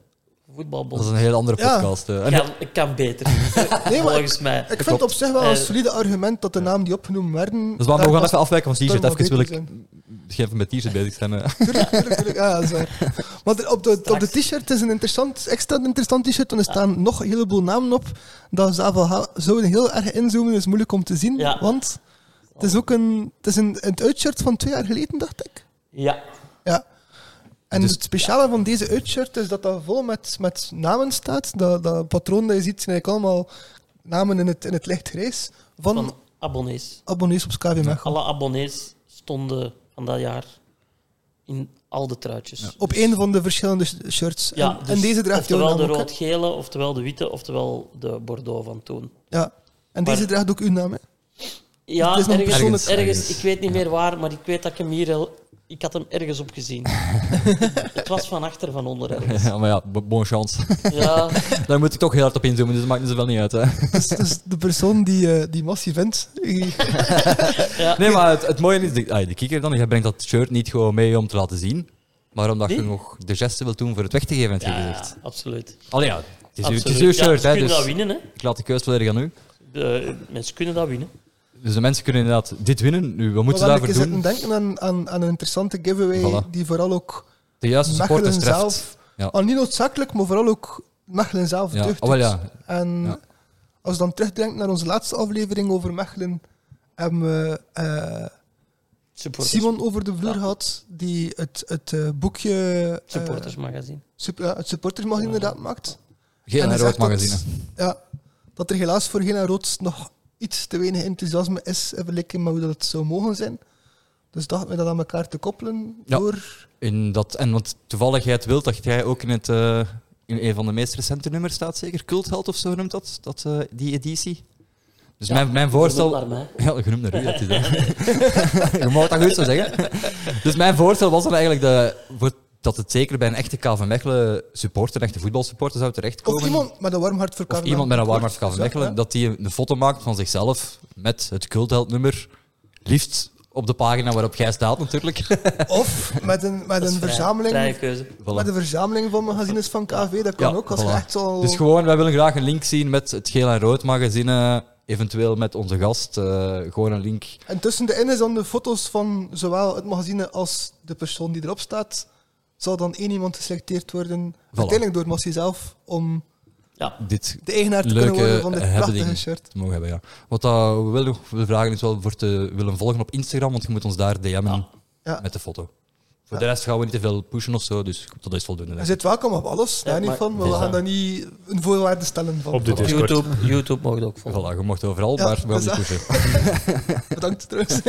voetbalbond Dat is een heel andere Ja. podcast. En- kan, kan beter. [laughs] Nee, maar volgens mij. Ik vind op zich wel een solide argument dat de naam die opgenomen werden. Dus waarom we gaan even afwijken van t-shirt. Even wil ik even met t-shirt bezig zijn. eh. Tuurlijk, tuurlijk, tuurlijk. Ja, dat is waar. Maar op de, op de t-shirt het is een interessant, extra interessant t-shirt. En er staan nog een heleboel namen op. Dat zouden heel erg inzoomen. is moeilijk om te zien. Ja. Want het is ook een, het is een, een uitshirt van twee jaar geleden, dacht ik. Ja, Ja. En Dus- het speciale van deze uitshirt is dat dat vol met, met namen staat. Dat, dat patroon dat je ziet zijn eigenlijk allemaal namen in het, in het lichtgrijs van, van abonnees. abonnees op SKW Mechelen. Alle abonnees stonden van dat jaar in al de truitjes. Op één van de verschillende sh- shirts. Ja, en, dus en deze draagt oftewel de rood-gele, oftewel de witte, oftewel de Bordeaux van toen. Ja. En deze draagt ook uw naam, hè? Ja, ergens, ergens, Ergens. ik weet niet meer waar, maar ik weet dat ik hem hier... Ik had hem ergens op gezien. [laughs] het was van achter, van onder ergens. Ja, maar ja, bo- bon chance. Ja, Daar moet ik toch heel hard op inzoomen, dus dat maakt niet zoveel niet uit. Hè. Dus, dus de persoon die, eh, die massief wint. eh, [laughs] ja. Nee, maar het, het mooie is, de, ah, de kikker dan, je brengt dat shirt niet gewoon mee om te laten zien, maar omdat je nog de geste wilt doen voor het weg te geven, heb je Ja, gezegd. absoluut. Allee ja, het is, het is uw Ja, shirt, ze hè, kunnen dus dat winnen, hè. ik laat de keus volledig aan u. De, mensen kunnen dat winnen. Dus de mensen kunnen inderdaad dit winnen. Nu, wat moeten ze daarvoor doen? zitten denken aan, aan, aan een interessante giveaway Voilà. die vooral ook De juiste supporters treft. zelf... Ja. al niet noodzakelijk, maar vooral ook Mechelen zelf Ja, oh, ja. En Ja. als je dan terugdenkt naar onze laatste aflevering over Mechelen, hebben we eh, Supporters, Simon over de vloer Ja. gehad, die het, het eh, boekje... eh, supportersmagazine. sup- ja, het supportersmag inderdaad maakt. Geen En rood dat- magazine. Ja, dat er helaas voor geen rood nog iets te weinig enthousiasme is in vergelijking met hoe dat het zou mogen zijn. Dus dachten we dat aan elkaar te koppelen Ja. door... In dat, en want toevalligheid wil dat jij ook in het, eh, in een van de meest recente nummers staat zeker. Cultheld of zo noemt dat, dat eh, die editie. Dus mijn, mijn voorstel... Naar mij. [laughs] Ja, genoemd naar u. Dat is, hè. [laughs] Je mag dat goed zo zeggen. Dus mijn voorstel was dan eigenlijk de, voor, dat het zeker bij een echte KV Mechelen supporter, een echte voetbalsupporter zou terechtkomen. Of iemand met een warm hart voor KV iemand met een warm hart Ja, voor KV Mechelen, dat die een foto maakt van zichzelf met het cultheldnummer. Liefst op de pagina waarop jij staat natuurlijk. [laughs] Of met een, met een verzameling. Voilà. met een verzameling van magazines van KV. Dat kan Ja, ook, als voilà. echt zo... Dus gewoon, wij willen graag een link zien met het geel en rood magazine. Eventueel met onze gast. eh, gewoon een link. En tussenin is dan de foto's van zowel het magazine als de persoon die erop staat. Zal dan één iemand geselecteerd worden, uiteindelijk door Massie zelf, om Ja, Dit de eigenaar te Leuke kunnen worden van dit prachtige shirt. te mogen hebben, ja. Wat dat we willen nog willen vragen is wel voor te willen volgen op Instagram, want je moet ons daar DM'en Ja. Ja. met de foto. Voor Ja. de rest gaan we niet te veel pushen of zo, dus dat is voldoende. Je ik. zit welkom op alles, daar Ja, niet maar- van. Maar we gaan daar niet een voorwaarde stellen van. Op de op Discord. YouTube, YouTube mag je ook volgen. Voilà, je mocht overal, Ja, maar we gaan niet pushen. [laughs] Bedankt trouwens. [laughs]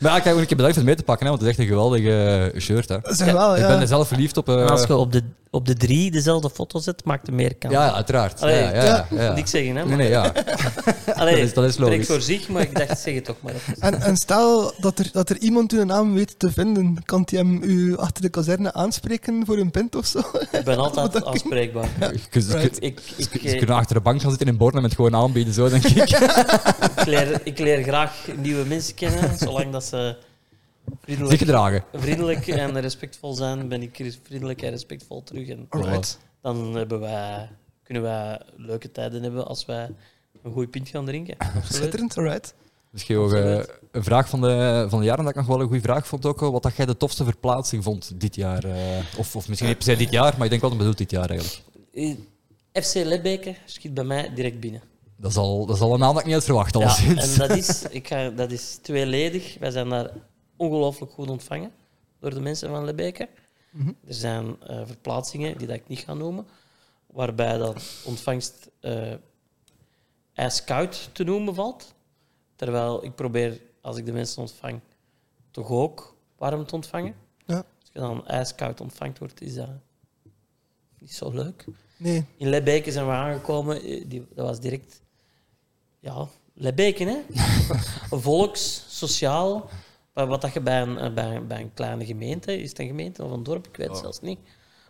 Maar ja, kijk, een keer bedankt voor het mee te pakken, hè, want het is echt een geweldige shirt. Hè. Zeg wel, Ik ja. ben er zelf verliefd op. eh, als je op de, op de drie dezelfde foto zet, maakt er meer kans. ja, uiteraard. Allee, ja, ja, ja, ik zeggen, hè? Nee, nee, ja. [laughs] Allee, dat is- dat is logisch. voor zich, maar ik dacht, zeg het toch maar. En, en stel dat er, dat er iemand uw naam weet te vinden, kan hij hem u achter de kazerne aanspreken voor een pint of zo? Ik ben [laughs] altijd aanspreekbaar. Right. kunt- Ik, ik, Ze eh, kunnen achter de bank gaan zitten in Borne met gewoon aanbieden, zo denk ik. [laughs] ik, leer, ik leer graag nieuwe mensen kennen, zolang dat ze Zich vriendelijk, gedragen. vriendelijk en respectvol zijn, ben ik vriendelijk en respectvol terug. En Alright. dan hebben wij, kunnen wij leuke tijden hebben als wij een goede pint gaan drinken. [laughs] Absoluut. Schitterend, alright. Misschien ook eh, Absoluut. een vraag van de, van de jaren dat ik nog wel een goede vraag vond ook. Wat dat jij de tofste verplaatsing vond dit jaar? eh, of, of misschien niet per se dit jaar, maar ik denk wel dat bedoelt dit jaar eigenlijk. Eh, FC Lebbeke schiet bij mij direct binnen. Dat is al, dat is al een naam dat ik niet had verwacht, Ja, en dat is, ik ga, dat is tweeledig. Wij zijn daar ongelooflijk goed ontvangen door de mensen van Lebbeke. Mhm. Er zijn eh, verplaatsingen die dat ik niet ga noemen, waarbij dat ontvangst eh ijskoud te noemen valt. Terwijl ik probeer, als ik de mensen ontvang, toch ook warm te ontvangen. Ja. Als je dan ijskoud ontvangt wordt, is dat niet zo leuk. Nee, In Lebbeke zijn we aangekomen. eh, Die, dat was direct... Ja, Lebbeke, hè? [laughs] Volks, sociaal. Maar wat dat je bij een, eh, bij, een, bij een kleine gemeente... Is het een gemeente of een dorp? Ik weet het zelfs niet.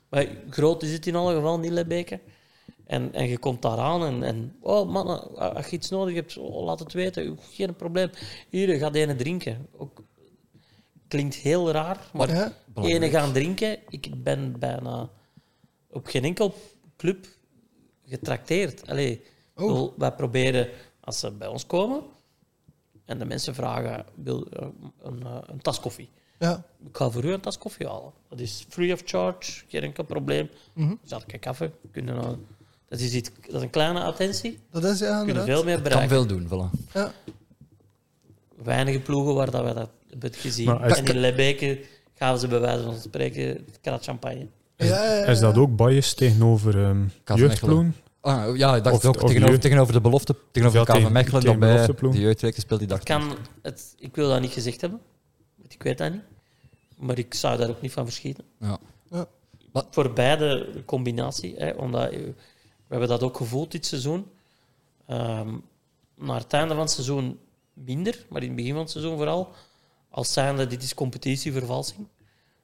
Maar groot is het in alle geval, niet Lebbeke. En, en je komt daar aan en, en... Oh, man, als je iets nodig hebt, oh, laat het weten. Geen probleem. Hier, ga de ene drinken. Ook, klinkt heel raar, maar ja. ene gaan drinken. Ik ben bijna op geen enkel club getrakteerd. Allee, Oh. bedoel, wij proberen, als ze bij ons komen en de mensen vragen, wil eh, een, eh, een tas koffie. ja. Ik ga voor u een tas koffie halen. Dat is free of charge, geen enkel probleem. Mhm. Zat ik kaffe. Kunnen, nou- dat, is iets, dat is een kleine attentie. Dat is ja, We kunnen veel meer kan bereiken. veel doen, voilà. Ja. Weinige ploegen waar dat we dat hebben gezien. Maar is- en in Lebbeke gaven ze bij wijze van spreken een krat champagne. Ja, ja, ja. Is dat ook bias tegenover um, KV jeugdploegen? Ah, ja, ik dacht Of- ook of tegenover, jeugd- tegenover de belofte, tegenover Ja, KV tegen- Mechelen, tegen dat bij de jeugdweken speelt, die dacht kan het, ik wil dat niet gezegd hebben, want ik weet dat niet. Maar ik zou daar ook niet van verschieten. Ja. Ja. Wat- Voor beide de combinatie, hè, omdat eh, hebben dat ook gevoeld dit seizoen. Ehm naar het einde van het seizoen minder, maar in het begin van het seizoen vooral. Als zijnde, dit is competitievervalsing.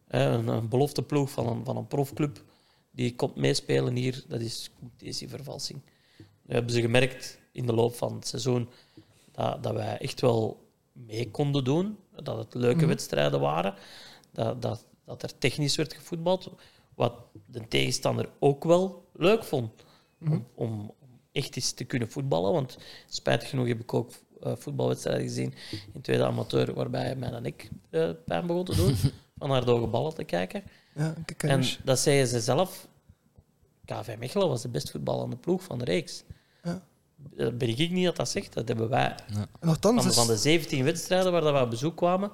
Een, een belofteploeg van een, van een profclub die komt meespelen hier, dat is competitievervalsing. Nu hebben ze gemerkt in de loop van het seizoen dat, dat wij echt wel mee konden doen. Dat het leuke Mhm. wedstrijden waren. Dat, dat, dat er technisch werd gevoetbald. Wat de tegenstander ook wel leuk vond. Om, echt eens te kunnen voetballen. Want spijtig genoeg heb ik ook eh, voetbalwedstrijden gezien in tweede amateur. Waarbij mij en ik eh, pijn begon te doen. [laughs] van naar de hoge ballen te kijken. Ja, En dat zeggen ze zelf. KV Mechelen was de best voetballende ploeg van de reeks. Ja. Dat ben ik niet dat dat zegt. Dat hebben wij. Nochtans, Van, van de 17 wedstrijden waar dat we op bezoek kwamen,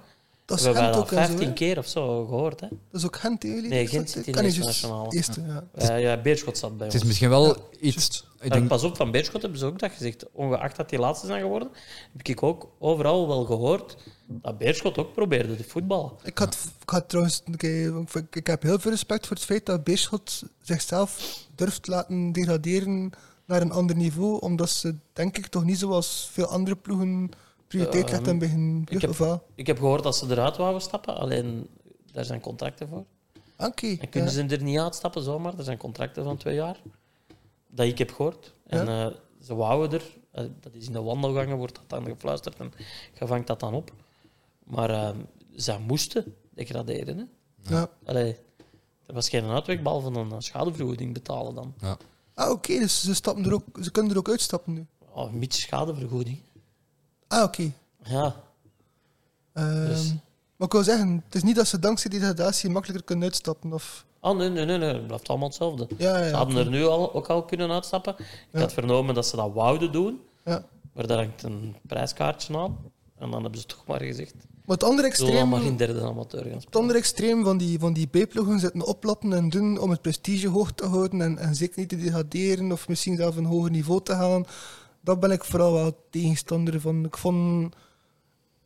Dat is we hebben Gent dat ook en zo, 15 hè? keer of zo gehoord. Hè? Dat is ook Gent, jullie? Nee, Gent zit in de juist. nationale. Eerste, ja. Uh, ja, Beerschot zat bij Het ons. is misschien wel Ja, iets... Ik denk, pas op, van Beerschot hebben ze ook dat gezegd. Ongeacht dat die laatste zijn geworden, heb ik ook overal wel gehoord dat Beerschot ook probeerde te voetballen. Ik had, ik had trouwens, ik heb heel veel respect voor het feit dat Beerschot zichzelf durft laten degraderen naar een ander niveau, omdat ze, denk ik, toch niet zoals veel andere ploegen prioriteit Ehm, in begin ik heb-? Ik heb gehoord dat ze eruit wouden stappen, alleen daar zijn contracten voor. Ah, Oké. En kunnen ja. ze er niet uitstappen zomaar. Er zijn contracten van twee jaar. Dat ik heb gehoord. En eh, ze wouden er. eh, dat is in de wandelgangen, wordt dat dan gefluisterd en je vangt dat dan op. Maar eh, zij moesten degraderen. Hè. Ja. Allee, er was geen uitweg, behalve een schadevergoeding betalen dan. Ah, oké, dus ze, stappen er ook, ze kunnen er ook uitstappen nu. Oh, een beetje schadevergoeding. Ah, oké. Ja, Ehm, Dus- Maar ik wil zeggen, het is niet dat ze dankzij die degradatie makkelijker kunnen uitstappen. Of... oh, nee, nee, nee, nee, het blijft allemaal hetzelfde. Ja, ja, Ze hadden er nu al, ook al kunnen uitstappen. Ik Ja. had vernomen dat ze dat wouden doen, ja. maar daar hangt een prijskaartje aan. En dan hebben ze toch maar gezegd, Maar het andere we zullen dan extreem, maar in derde amateur gaan het spelen. andere extreem van die, van die B-ploegen zitten oplappen en doen om het prestige hoog te houden en, en zeker niet te degraderen of misschien zelf een hoger niveau te halen. Dat ben ik vooral wel tegenstander van. Ik vond,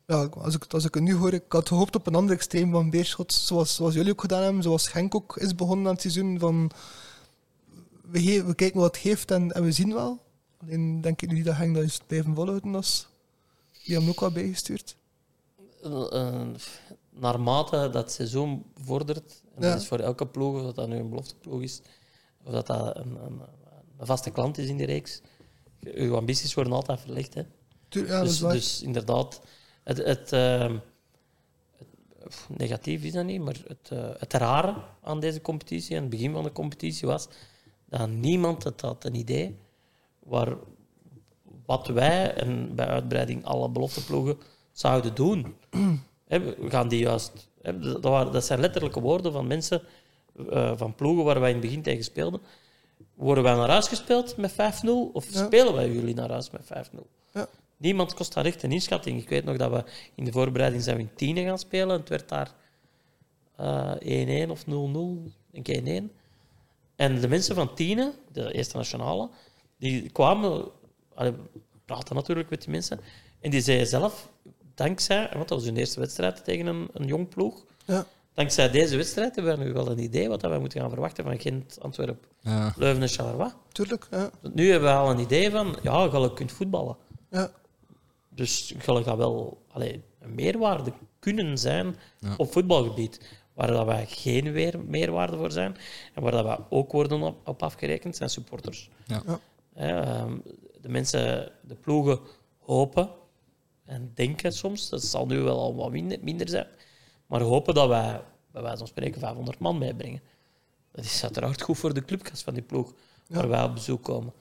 ja, als ik, als ik het nu hoor, ik had gehoopt op een ander extreem van Beerschot, zoals, zoals jullie ook gedaan hebben, zoals Genk ook is begonnen aan het seizoen. Van, we, kijken wat het geeft en, en we zien wel. Alleen denk ik niet dat Genk dat is blijven volhouden. als Die hebben ook wel bijgestuurd. Eh, naarmate dat het seizoen vordert, en Ja. dat is voor elke ploeg, of dat, dat nu een belofteploeg is, of dat dat een, een, een vaste klant is in die reeks, uw ambities worden altijd verlegd. Hè? Ja, dus, dus inderdaad, het, het, ehm, het- negatief is dat niet, maar het, eh, het rare aan deze competitie, aan het begin van de competitie, was dat niemand het had een idee waar, wat wij en bij uitbreiding alle belofteploegen zouden doen. We gaan die juist, dat, waren, dat zijn letterlijke woorden van mensen eh, van ploegen waar wij in het begin tegen speelden. Worden wij naar huis gespeeld met 5-0 of Ja. spelen wij jullie naar huis met 5-0? Ja. Niemand kost daar echt een inschatting. Ik weet nog dat we in de voorbereiding zijn we in tienen gaan spelen. Het werd daar eh 1-1 of 0-0, denk ik 1-1. En de mensen van Tienen, de eerste nationale, die kwamen, allee, we praten natuurlijk met die mensen, en die zeiden zelf, dankzij, want dat was hun eerste wedstrijd tegen een, een jong ploeg, Ja. Dankzij deze wedstrijd hebben we nu wel een idee wat dat wij moeten gaan verwachten van Gent, Antwerpen, ja. Leuven en Charleroi. Tuurlijk, ja. Nu hebben we al een idee van, ja, je kunt voetballen. ja. Dus je gaat wel allee, een meerwaarde kunnen zijn Ja. op voetbalgebied. Waar dat wij geen weer meerwaarde voor zijn en waar dat wij ook worden op, op afgerekend, zijn supporters. Ja. Ja. Ehm, de mensen, de ploegen hopen en denken soms, dat zal nu wel al wat minder, minder zijn, maar hopen dat wij, bij wijze van spreken, 500 man meebrengen. Dat is uiteraard goed voor de clubkast van die ploeg, waar wij op bezoek komen.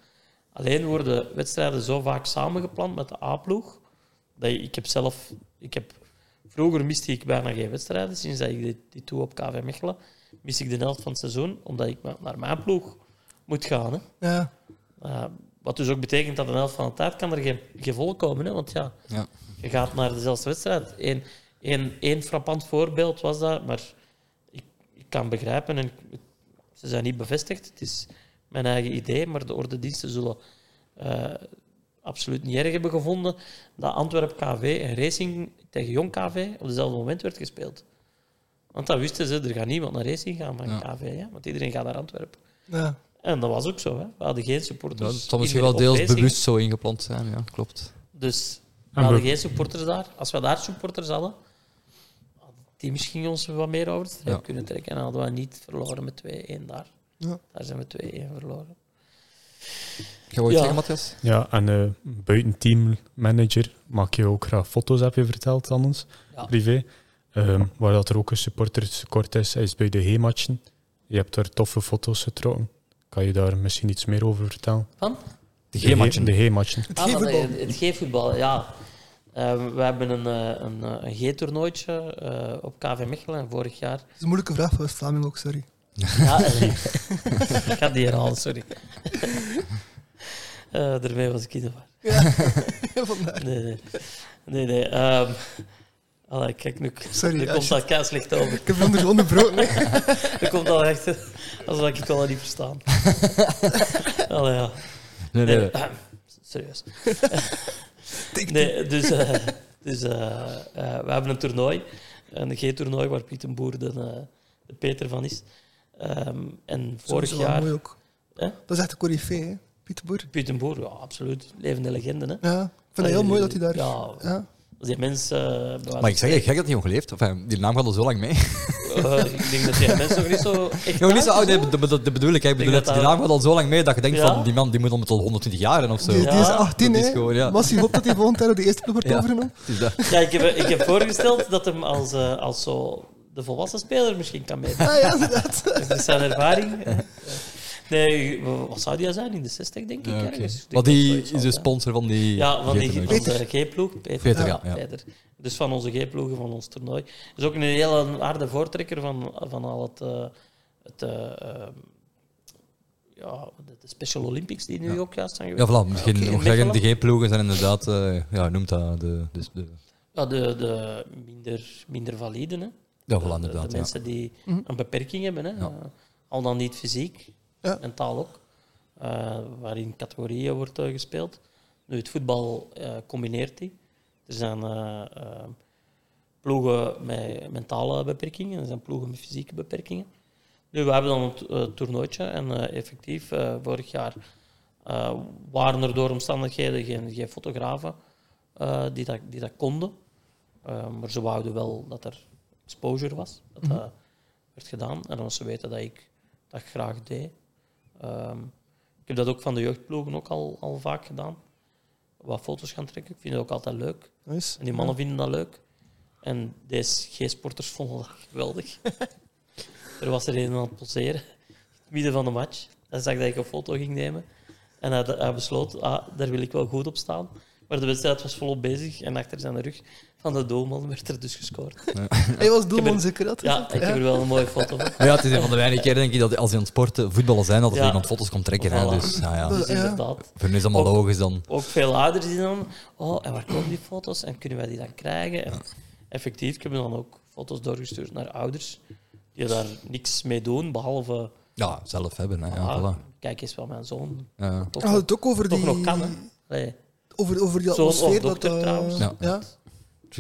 Alleen worden wedstrijden zo vaak samengepland met de A-ploeg, dat ik heb zelf... Ik heb, vroeger miste ik bijna geen wedstrijden, sinds dat ik die, die toe op KV Mechelen, mis ik de helft van het seizoen, omdat ik naar mijn ploeg moet gaan. Hè. ja. Uh, wat dus ook betekent dat een helft van de tijd kan er geen, geen vol komen. Hè? Want ja, Ja. je gaat naar dezelfde wedstrijd. Eén, één, één frappant voorbeeld was dat, maar ik, ik kan begrijpen, en ik- ze zijn niet bevestigd, het is mijn eigen idee, maar de ordendiensten zullen eh, absoluut niet erg hebben gevonden dat Antwerp KV en Racing tegen Jong KV op dezelfde moment werd gespeeld. Want dan wisten ze, er gaat niemand naar Racing gaan van Ja. KV, ja? want iedereen gaat naar Antwerpen. ja. En dat was ook zo. Hè? We hadden geen Dat supporters. zal misschien wel deels Racing. bewust zo ingeplant zijn, ja, klopt. Dus we En hadden geen supporters daar. Als we daar supporters hadden, had die misschien ons wat meer over Ja. kunnen trekken. En dan hadden we niet verloren met 2-1 daar. Ja. Daar zijn we 2-1 verloren. Ga je Ja. zeggen, Matthias? Ja, en eh buiten teammanager maak je ook graag foto's, heb je verteld aan ons, Ja. privé. Ehm, waar dat er ook een supporterskort is, is bij de H-matchen. Je hebt daar toffe foto's getrokken. Kan je daar misschien iets meer over vertellen? Van? De G-matchen. De H-matchen. Het Ah, Het G-voetbal, ja. Eh, we hebben een, eh, een, eh, een G-toernooitje eh, op KV Mechelen vorig jaar. Dat is een moeilijke vraag voor Vlaming ook, sorry. Ja, [laughs] ik ga die herhalen, sorry. [laughs] Eh daarmee was ik in de war. Ja, [laughs] vandaar. Nee, nee. nee, nee. Ehm, Allee, kijk, nu Sorry, nu ja, komt shit. dat kei slecht over. Ik heb je onder- onderbroken. Nu komt dat echt alsof ik het wel niet verstaan. Allee, ja. Nee, nee, nee. Nee, serieus. Nee, dus eh, [laughs] dus eh, eh, we hebben een toernooi, een G-toernooi, waar Piet een Boer de, de Peter van is. Ehm, en vorig jaar... mooi ook. Dat is echt een corifee? Pieter Boer. Piet een Boer, ja, absoluut. Levende legende, hè. Ja, ik vind het heel mooi dat hij daar... Ja, Ja. Als die mens... eh, Maar ik zeg, ik gek dat hij nog leeft. Enfin, die naam gaat al zo lang mee. eh, ik denk dat die mens nog niet zo [laughs] echt Nog niet zo oud nee, dat, bedoel ik. hè. Ik bedoel, dat dat die naam gaat al zo lang mee dat je denkt Ja. van die man die moet om het al 120 jaar en of zo. Die, die is Ja, 18, dat is hè. gewoon, ja. Massief op dat hij volgend jaar de eerste ploeg wordt Ja. overgenomen. Het is dat. Ja, ik heb, ik heb voorgesteld dat hem als, eh, als zo de volwassen speler misschien kan meedoen. Ah ja, inderdaad. Dat is zijn ervaring. [laughs] Nee, wat zou die zijn? In de 60, denk ik. Ja, ergens. Maar die is de sponsor van die... Ja, van, die, G-ploeg. Peter. Peter, ja, ja. Peter. Dus van onze G-ploegen van ons toernooi. is ook een hele harde voortrekker van, van al het, eh, het eh, ehm, ja, de, Special Olympics die nu Ja. ook juist zijn Ja, geweest. voilà. Misschien nog zeggen, de. G-ploegen zijn inderdaad... eh ja, noemt dat de... de, de Ja, de, de minder, minder validen. Hè. ja, De- voilà, de, inderdaad. de ja. mensen die Mhm. een beperking hebben. Hè. Ja. Al dan niet fysiek, Ja. mentaal ook. Eh, waarin categorieën wordt eh, gespeeld. Nu, het voetbal eh, combineert die. Er zijn ploegen met mentale beperkingen, er zijn ploegen met fysieke beperkingen. Nu, we hebben dan een to- toernooitje en effectief, vorig jaar waren er door omstandigheden geen, geen fotografen die, dat, die dat konden. Maar ze wouden wel dat er exposure was, dat dat werd gedaan. En als ze weten dat ik dat graag deed. Ehm, ik heb dat ook van de jeugdploegen ook al, al vaak gedaan. Wat foto's gaan trekken. Ik vind het ook altijd leuk. Nice. En die mannen vinden dat leuk. En deze G-sporters vonden dat geweldig. [laughs] er was er een aan het poseren, in het midden van de match. Hij zag dat ik een foto ging nemen. En hij, hij besloot, ah, daar wil ik wel goed op staan. Maar de wedstrijd was volop bezig. En achter zijn rug van de doelman werd er dus gescoord. Hij was doelman er- zeker dat? Ja, ik heb er wel een mooie foto van. Ja, het is een van de weinige keren denk ik dat als je aan het sporten, voetballen zijn, dat er Ja. iemand foto's komt trekken. Hè. Dus ja, ja. Dus Ja. inderdaad. voor nu is allemaal Ook- logisch dan. ook veel ouders die dan, oh, en waar komen die foto's en kunnen wij die dan krijgen? En effectief, ik heb dan ook foto's doorgestuurd naar ouders die daar niks mee doen, behalve, Ja, zelf hebben. Hè. ah, Ja, voilà. kijk eens wat mijn zoon Ja. toch, Hij had het ook over toch die... nog kan. Hè. Over, over die Zoon of atmosfeer. Dat, eh, trouwens. Ja. ja.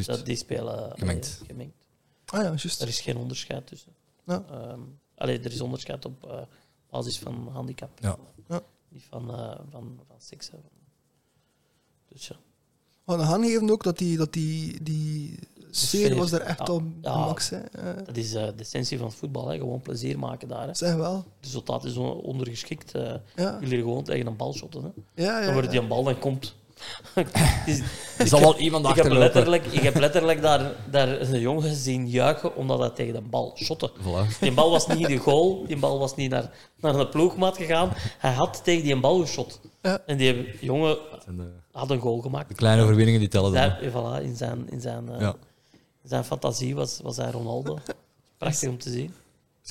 Dat, die spelen allee, Gemengd. gemengd. Ah ja, juist. Er is geen onderscheid tussen. Ja. Ehm, allee, er is onderscheid op eh, basis van handicap. Ja. Ja. Niet van, eh, van, van seks. Dus ja. We gaan aangeven ook dat die, dat die, die sfeer was daar echt ja. de Ja. max. Hè. Eh, Dat is eh, de essentie van het voetbal. Hè. Gewoon plezier maken daar. Hè. zeg wel. Het resultaat is on- ondergeschikt. eh Ja, jullie gewoon tegen een bal shotten. Hè. ja, ja. Dan wordt die een bal dan komt. [laughs] Is- Er zal wel iemand ik, heb letterlijk, ik heb letterlijk daar, daar een jongen zien juichen omdat hij tegen de bal shotte. Voilà. Die bal was niet in de goal, die bal was niet naar, naar een ploegmaat gegaan. Hij had tegen die bal geschot. Ja. En die jongen En, eh, had een goal gemaakt. de kleine overwinningen die tellen dan. Daar, voilà, in zijn, in zijn, eh, Ja. in zijn fantasie was, was hij Ronaldo. [laughs] Prachtig om te zien.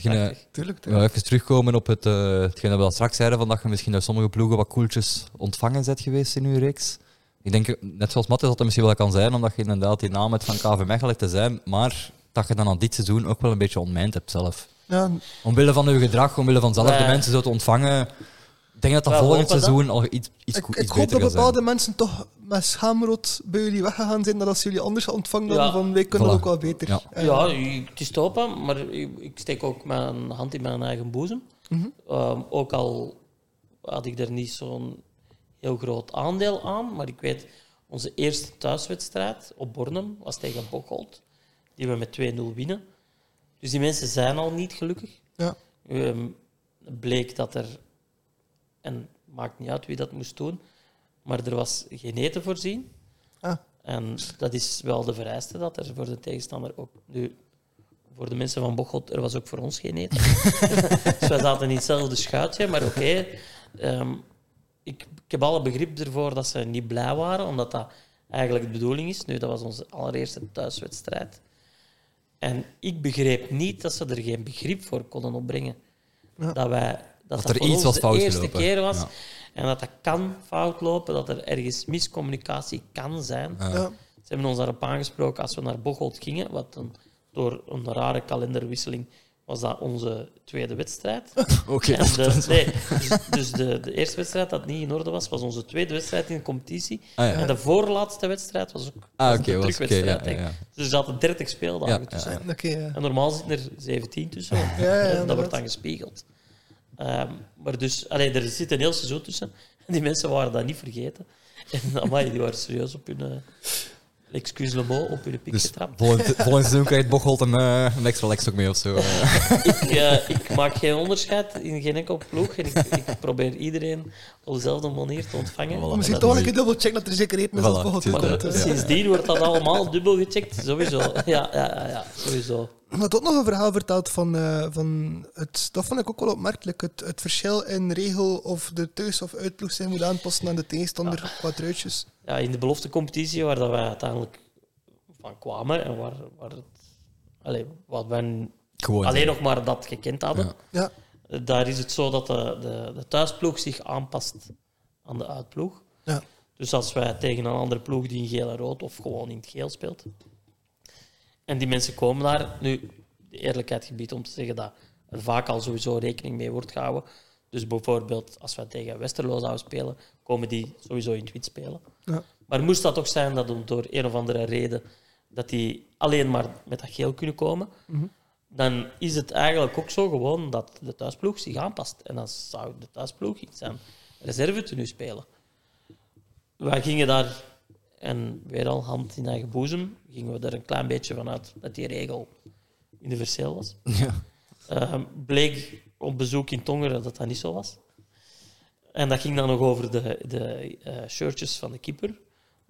Misschien. Tuurlijk. even terugkomen op het, eh, hetgeen dat we al straks zeiden, van dat je misschien door sommige ploegen wat koeltjes ontvangen bent geweest in uw reeks. Ik denk, net zoals Matthias, dat het misschien wel kan zijn, omdat je inderdaad die naam hebt van KV Mechelen te zijn, maar dat je dan aan dit seizoen ook wel een beetje ontmijnd hebt zelf. Ja, Omwille van uw gedrag, omwille van zelf de mensen zo te ontvangen. Ik denk dat dat volgend dat. seizoen al iets, iets, ik, goed- ik iets hoop dat zijn. bepaalde mensen toch met schaamrood bij jullie weggegaan zijn, dat als jullie anders ontvangen dan Ja. van wij kunnen Voilà. ook wel beter. Ja. Eh, Ja, het is maar ik, ik steek ook mijn hand in mijn eigen boezem. Mhm. Ehm, ook al had ik er niet zo'n heel groot aandeel aan, maar ik weet, onze eerste thuiswedstrijd op Bornem was tegen Bocholt, die we met 2-0 winnen. Dus die mensen zijn al niet gelukkig. Ja. Ehm, bleek dat er, en maakt niet uit wie dat moest doen, maar er was geen eten voorzien. Ah. En dat is wel de vereiste dat er voor de tegenstander ook. Nu, voor de mensen van Bocholt, er was ook voor ons geen eten. [laughs] dus wij zaten in hetzelfde schuitje, maar oké. ehm, ik, ik heb alle begrip ervoor dat ze niet blij waren, omdat dat eigenlijk de bedoeling is. Nu, dat was onze allereerste thuiswedstrijd. En ik begreep niet dat ze er geen begrip voor konden opbrengen. Ja. Dat, wij, dat, er voor iets was de fout eerste gelopen. keer was. Ja. En dat dat kan fout lopen, dat er ergens miscommunicatie kan zijn. Ja. Ze hebben ons daarop aangesproken als we naar Bocholt gingen, wat door een rare kalenderwisseling was dat onze tweede wedstrijd. [laughs] Oké. De, nee, dus, dus de, de eerste wedstrijd dat niet in orde was, was onze tweede wedstrijd in de competitie. Ah, ja. En de voorlaatste wedstrijd was ook Ah, was de was oké. terugwedstrijd. ja, hè. ja, ja. Dus er zaten 30 speeldagen Ja, tussen. ja, Oké, ja. En normaal zitten er 17 tussen. Ja, ja, En dat wordt dan gespiegeld. Ehm, maar dus, allee, er zit een heel seizoen tussen. En die mensen waren dat niet vergeten. En [laughs] amai, die waren serieus op hun... Uh, excuse le mot, op hun pik Dus getrapt. volgend, volgend seizoen krijgt Bocholt een, eh, een extra lekstok mee of zo. eh. [laughs] ik, eh, ik maak geen onderscheid in geen enkel ploeg. En ik, ik probeer iedereen op dezelfde manier te ontvangen. Voilà. Misschien toch een keer dubbel checken dat er zeker eten is als Voilà, Bocholt komt. eh. ja. Sindsdien wordt dat allemaal dubbel gecheckt. Sowieso. Ja, ja, ja, ja sowieso. Je had ook nog een verhaal verteld van, eh, van het, dat vond ik ook wel opmerkelijk, het, het verschil in regel of de thuis- of uitploeg zich moet aanpassen aan de tegenstander qua truitjes. Ja, in de beloftecompetitie, waar dat wij uiteindelijk van kwamen en waar, waar het, allee, wat wij Gewoon. alleen nog maar dat gekend hadden, Ja. Ja, daar is het zo dat de, de, de thuisploeg zich aanpast aan de uitploeg. ja. Dus als wij tegen een andere ploeg die in geel en rood of gewoon in het geel speelt, en die mensen komen daar, nu, de eerlijkheid gebied om te zeggen dat er vaak al sowieso rekening mee wordt gehouden. Dus bijvoorbeeld als wij tegen Westerlo zouden spelen, komen die sowieso in wit spelen. Ja. Maar moest dat toch zijn dat om door een of andere reden dat die alleen maar met dat geel kunnen komen, Mhm. dan is het eigenlijk ook zo gewoon dat de thuisploeg zich aanpast. En dan zou de thuisploeg in zijn reserve tenue spelen. Wij gingen daar, en weer al hand in eigen boezem, gingen we er een klein beetje vanuit dat die regel universeel was. Ja. Ehm, bleek op bezoek in Tongeren dat dat niet zo was. En dat ging dan nog over de, de eh, shirtjes van de keeper.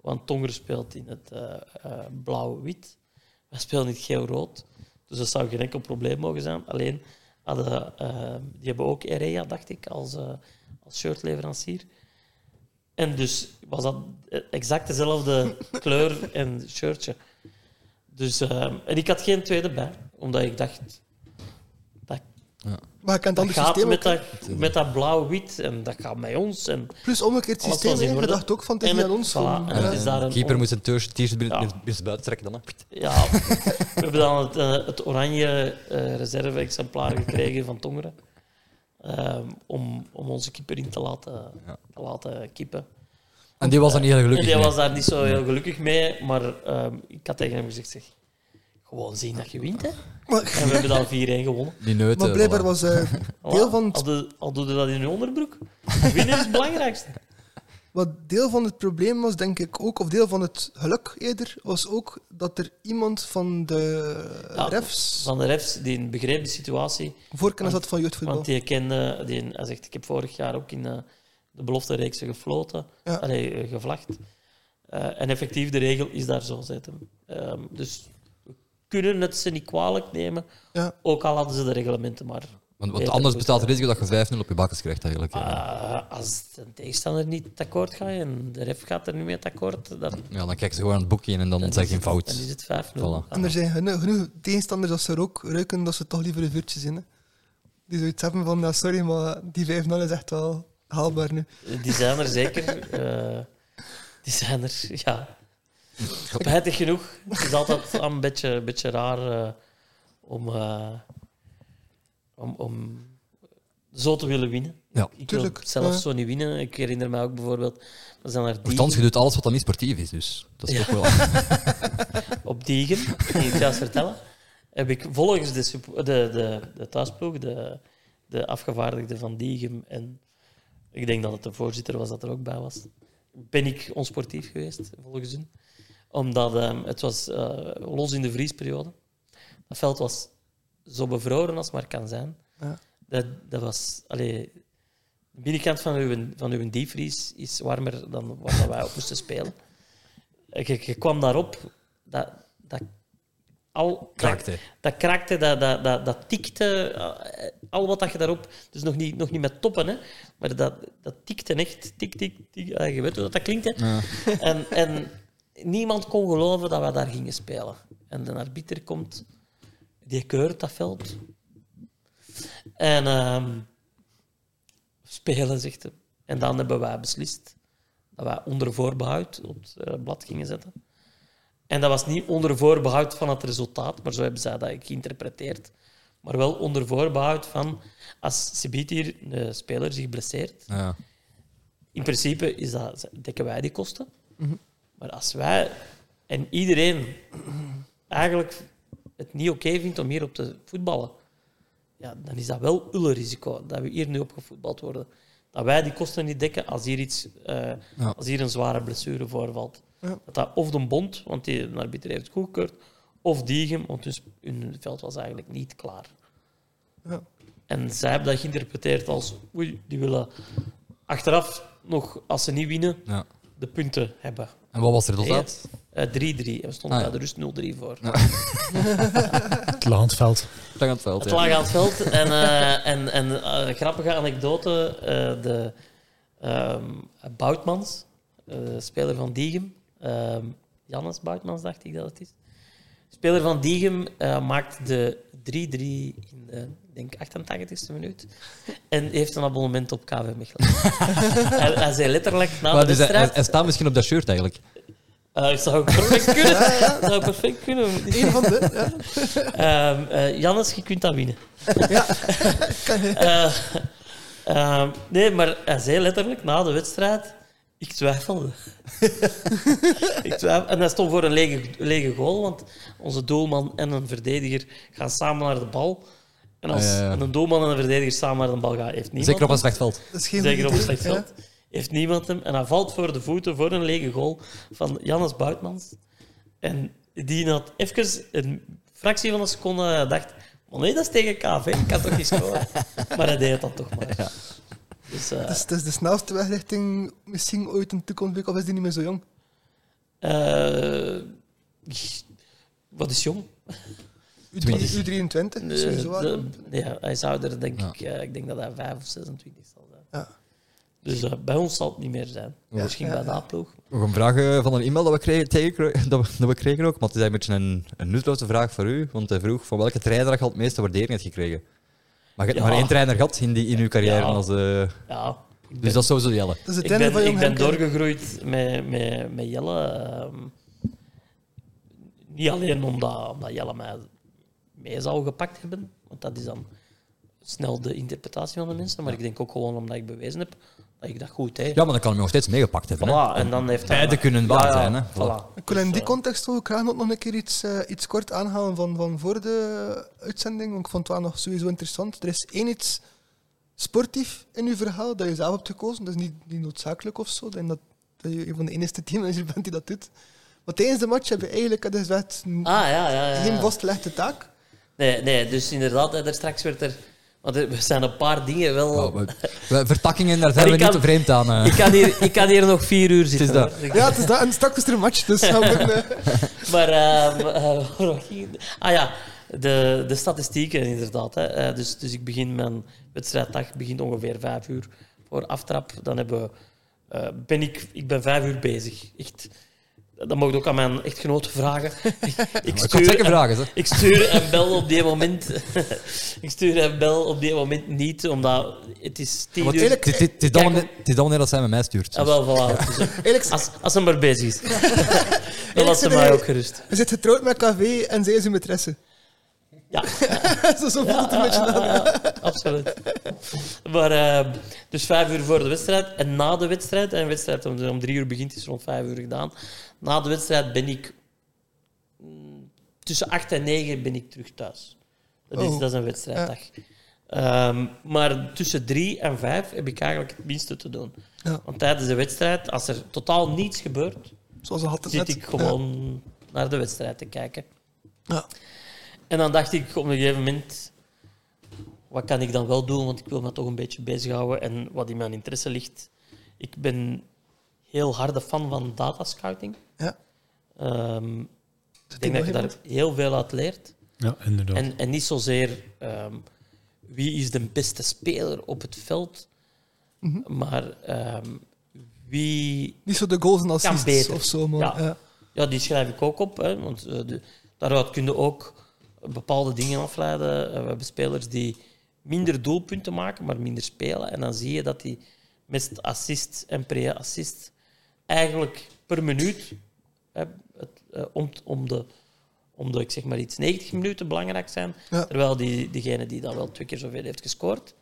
Want Tongeren speelt in het eh, eh, blauw-wit. Wij spelen in het geel-rood. Dus dat zou geen enkel probleem mogen zijn. Alleen, hadden, eh, die hebben ook Erea, dacht ik, als, als shirtleverancier. En dus was dat exact dezelfde [laughs] kleur en shirtje. Dus, eh, en ik had geen tweede bij, omdat ik dacht, dat, Maar je kent dat dan het gaat systeem met dat, met dat blauw-wit en dat gaat met ons. En, Plus omgekeerd systeem, je orde. dacht ook van het is En niet het- aan ons. voilà, en Ja. het is daar de een keeper moet zijn t-shirt binnen, Ja. buiten trekken dan. hè. Ja, we hebben dan het, eh, het oranje eh, reserve-exemplaar gekregen van Tongeren. Ehm, om, om onze keeper in te laten, Ja. te laten kippen. En die was dan niet heel gelukkig en die mee. was daar niet zo heel gelukkig mee, maar ehm, ik had tegen hem gezegd, zeg, gewoon zien dat je wint. Hè. Maar, En we hebben dan 4-1 gewonnen. Die neuten. maar blijkbaar was eh, Voilà. deel van het Al, doe- al doe je dat in je onderbroek. Winnen is het belangrijkste. Wat deel van het probleem was, denk ik ook, of deel van het geluk eerder, was ook dat er iemand van de Ja, refs Van de refs, die begreep de situatie. voorkennis had van jeugdvoetbal. Want die kende, die, hij zegt, ik heb vorig jaar ook in eh, de belofte gefloten, Ja. allee, eh, gevlacht. Eh, en effectief, de regel is daar zo, hem. Ehm, dus we kunnen het ze niet kwalijk nemen, Ja. ook al hadden ze de reglementen maar. Want, want anders bestaat het risico dat je 5-0 op je bakkes krijgt eigenlijk. ja. Ah, als de tegenstander niet akkoord gaat en de ref gaat er niet mee akkoord, dan, Ja, dan kijken ze gewoon aan het boekje en dan dan zeg je geen fout. Dan is het 5-0. Voilà. En er zijn genoeg, genoeg tegenstanders als ze rook ruiken, dat ze toch liever een vuurtje zien. Hè. Die zoiets hebben van, ja, sorry, maar die 5-0 is echt wel haalbaar nu. Die zijn er zeker. eh, die zijn er, ja. Spijtig genoeg. Het is altijd een beetje, beetje raar eh, om, eh, om, om zo te willen winnen. Ja. Ik wil Tuurlijk, zelf ja. zo niet winnen. Ik herinner mij ook bijvoorbeeld, zijn Nochtans, je doet alles wat dan niet sportief is, dus dat is Ja. ook wel... [laughs] op Diegen, die ik juist vertellen, heb ik volgens de, de, de, de thuisploeg, de, de afgevaardigde van Diegem en ik denk dat het de voorzitter was dat er ook bij was, ben ik onsportief geweest, volgens hun. Omdat ehm, het was eh, los in de vriesperiode. Dat veld was zo bevroren als maar kan zijn. Ja. Dat, dat was... Allee, de binnenkant van uw, van uw diepvries is warmer dan waar dat wij op moesten spelen. Je, je kwam daarop, dat, dat, al, Kraakte. Dat, dat kraakte, dat, dat, dat, dat tikte, eh, al wat dat je daarop... Dus nog niet, nog niet met toppen, hè, maar dat, dat tikte echt. Tik, tik, tik. Je weet hoe dat, dat klinkt, hè? Ja. En, en niemand kon geloven dat we daar gingen spelen. En de arbiter komt, die keurt dat veld. En ehm, spelen, zegt hij. En dan hebben wij beslist dat wij onder voorbehoud op het eh, blad gingen zetten. En dat was niet onder voorbehoud van het resultaat, maar zo hebben zij dat geïnterpreteerd. Maar wel onder voorbehoud van als Sibit hier, de speler, zich blesseert, Ja. in principe is dat, dekken wij die kosten. Mhm. Maar als wij en iedereen eigenlijk het niet oké vindt om hier op te voetballen, ja, dan is dat wel ulle risico dat we hier nu op gevoetbald worden. Dat wij die kosten niet dekken als hier, iets, eh, Ja. als hier een zware blessure voorvalt. Ja. Dat dat of de bond, want die de arbiter heeft het goedgekeurd, of Diegem, want hun, sp- hun veld was eigenlijk niet klaar. Ja. En zij hebben dat geïnterpreteerd als, oei, die willen achteraf nog, als ze niet winnen, Ja. de punten hebben. En wat was het resultaat? Eh, 3-3. En we stonden Ah, ja. bij de rust 0-3 voor. [laughs] Het Landveld. Lang aan het veld, Het ja. lag aan het veld. En, eh, en, en eh, grappige anekdote: eh, de ehm Boutmans, eh, speler van Diegem, ehm Jannes Boutmans dacht ik dat het is. Speler van Diegem eh, maakt de 3-3 in de ik denk 88e minuut. En heeft een abonnement op KV Mechelen. [laughs] hij, hij zei letterlijk na Maar de dus hij, wedstrijd. hij- hij staat misschien op dat shirt eigenlijk. Eh, zou perfect [laughs] kunnen. Zou perfect kunnen. Eén van de. Ja. [laughs] Ehm, eh, Jannes, je kunt dat winnen. [laughs] Ja. Kan je. Eh, ehm, nee, maar hij zei letterlijk na de wedstrijd... Ik twijfelde. ik twijfel, en hij stond voor een lege, lege goal, want onze doelman en een verdediger gaan samen naar de bal. En als Ah, ja, ja. en een doelman en een verdediger samen naar de bal gaan, heeft niemand Zeker op een slecht veld. Dat is geen Zeker op een slecht veld. Heeft niemand hem. En hij valt voor de voeten voor een lege goal van Jannes Boutmans. En die had even een fractie van een seconde dacht... Oh nee, dat is tegen KV, ik kan toch niet scoren. [laughs] Maar hij deed het dan toch maar. Dus, eh, Ja. Dus het is de snelste weg richting misschien ooit een toekomst, of is die niet meer zo jong? eh, wat is jong? U, Twintig. U23, Eh, sowieso wel. de- ja, hij zou er denk Ja. ik... eh, ik denk dat hij 5 of 26 zal zijn. Ja. Dus eh, bij ons zal het niet meer zijn. Ja. Misschien bij ploeg. Nog een vraag eh, van een e-mail dat we kregen, tegen- [laughs] dat we, dat we kregen ook. Maar het is eigenlijk een beetje een, een nutteloze vraag voor u. Want hij vroeg van welke trainer je al het meeste waardering hebt gekregen. Maar je hebt Ja. maar één trainer gehad in, die, in uw carrière. Ja. Als, eh, Ja, dus dat is sowieso Jelle. De ik ben, van ik Jong ben Henk. doorgegroeid met, met, met Jelle. ehm, niet alleen omdat, omdat Jelle mij mee zou gepakt hebben, want dat is dan snel de interpretatie van de mensen, maar ik denk ook gewoon omdat ik bewezen heb ik dat goed deed. Ja, maar dan kan hij nog steeds meegepakt hebben. hè. Voilà, en dan heeft hij- Beide kunnen waar zijn, hè. Voilà. Ik wil in Dus, die eh, context ook graag nog nog een keer iets, eh, iets kort aanhalen van, van voor de uitzending. Want ik vond het wel nog sowieso interessant. Er is één iets sportief in uw verhaal dat je zelf hebt gekozen. Dat is niet, niet noodzakelijk of zo. Dat, dat je een van de enige teammanagers bent die dat doet. Maar tijdens de match heb je eigenlijk n- Ah, ja, ja, ja. geen vastgelegde taak. Nee, nee, dus inderdaad, hè, daar straks werd er... Want er zijn een paar dingen wel... We- we- vertakkingen, daar [laughs] zijn Maar we niet kan- te vreemd aan. eh. ik, kan hier, ik kan hier nog vier uur zitten. dat. Ja, het is dat. En straks is er een match. Dus we, eh, [laughs] Maar, ehm, eh, [laughs] ah ja, de, de statistieken inderdaad. Hè. Eh, dus, dus ik begin mijn wedstrijddag begint ongeveer vijf uur voor aftrap. Dan hebben we, eh, ben ik, ik ben vijf uur bezig. Echt. Dat mag ik ook aan mijn echtgenote vragen. [laughs] Ik, zeker en- vragen. Ik stuur en bel op die moment. [laughs] ik stuur en bel op die moment niet, omdat het is tien uur. het, het, het, is dan wanneer- dat zij met mij stuurt. Ah, wel, voilà. [laughs] Dus, eh, als, als hij maar bezig is, dan laat ze mij ook gerust. je zit getrouwd met KV en zij is uw maîtresse. Ja, [laughs] zo zo voelt het een beetje aan. absoluut. Maar, eh, dus vijf uur voor de wedstrijd en na de wedstrijd, en de wedstrijd om, om drie uur begint, is rond vijf uur gedaan. Na de wedstrijd ben ik mm, tussen acht en negen ben ik terug thuis. Dat is, Oh. dat is een wedstrijddag. Ehm, maar tussen drie en vijf heb ik eigenlijk het minste te doen. Ja. Want tijdens de wedstrijd, als er totaal niets gebeurt, Zoals zit net. ik gewoon naar de wedstrijd te kijken. En dan dacht ik op een gegeven moment, wat kan ik dan wel doen? Want ik wil me toch een beetje bezighouden. En wat in mijn interesse ligt, ik ben heel harde fan van datascouting. Ja. Ehm, ik denk dat je daar heel veel uit leert. Ja, inderdaad. En, en niet zozeer ehm, wie is de beste speler op het veld, Mhm. maar ehm, wie Niet zo de goals en assists beter. of zo, maar Ja. ja. Ja, die schrijf ik ook op. Hè, want eh, de, daaruit kun je ook bepaalde dingen afleiden. Eh, we hebben spelers die minder doelpunten maken, maar minder spelen. En dan zie je dat die met assist en pre-assist eigenlijk per minuut Hè, het, eh, om, om, de, om de, ik zeg maar iets, 90 minuten belangrijk zijn. Ja. Terwijl die, diegene die dat wel twee keer zoveel heeft gescoord,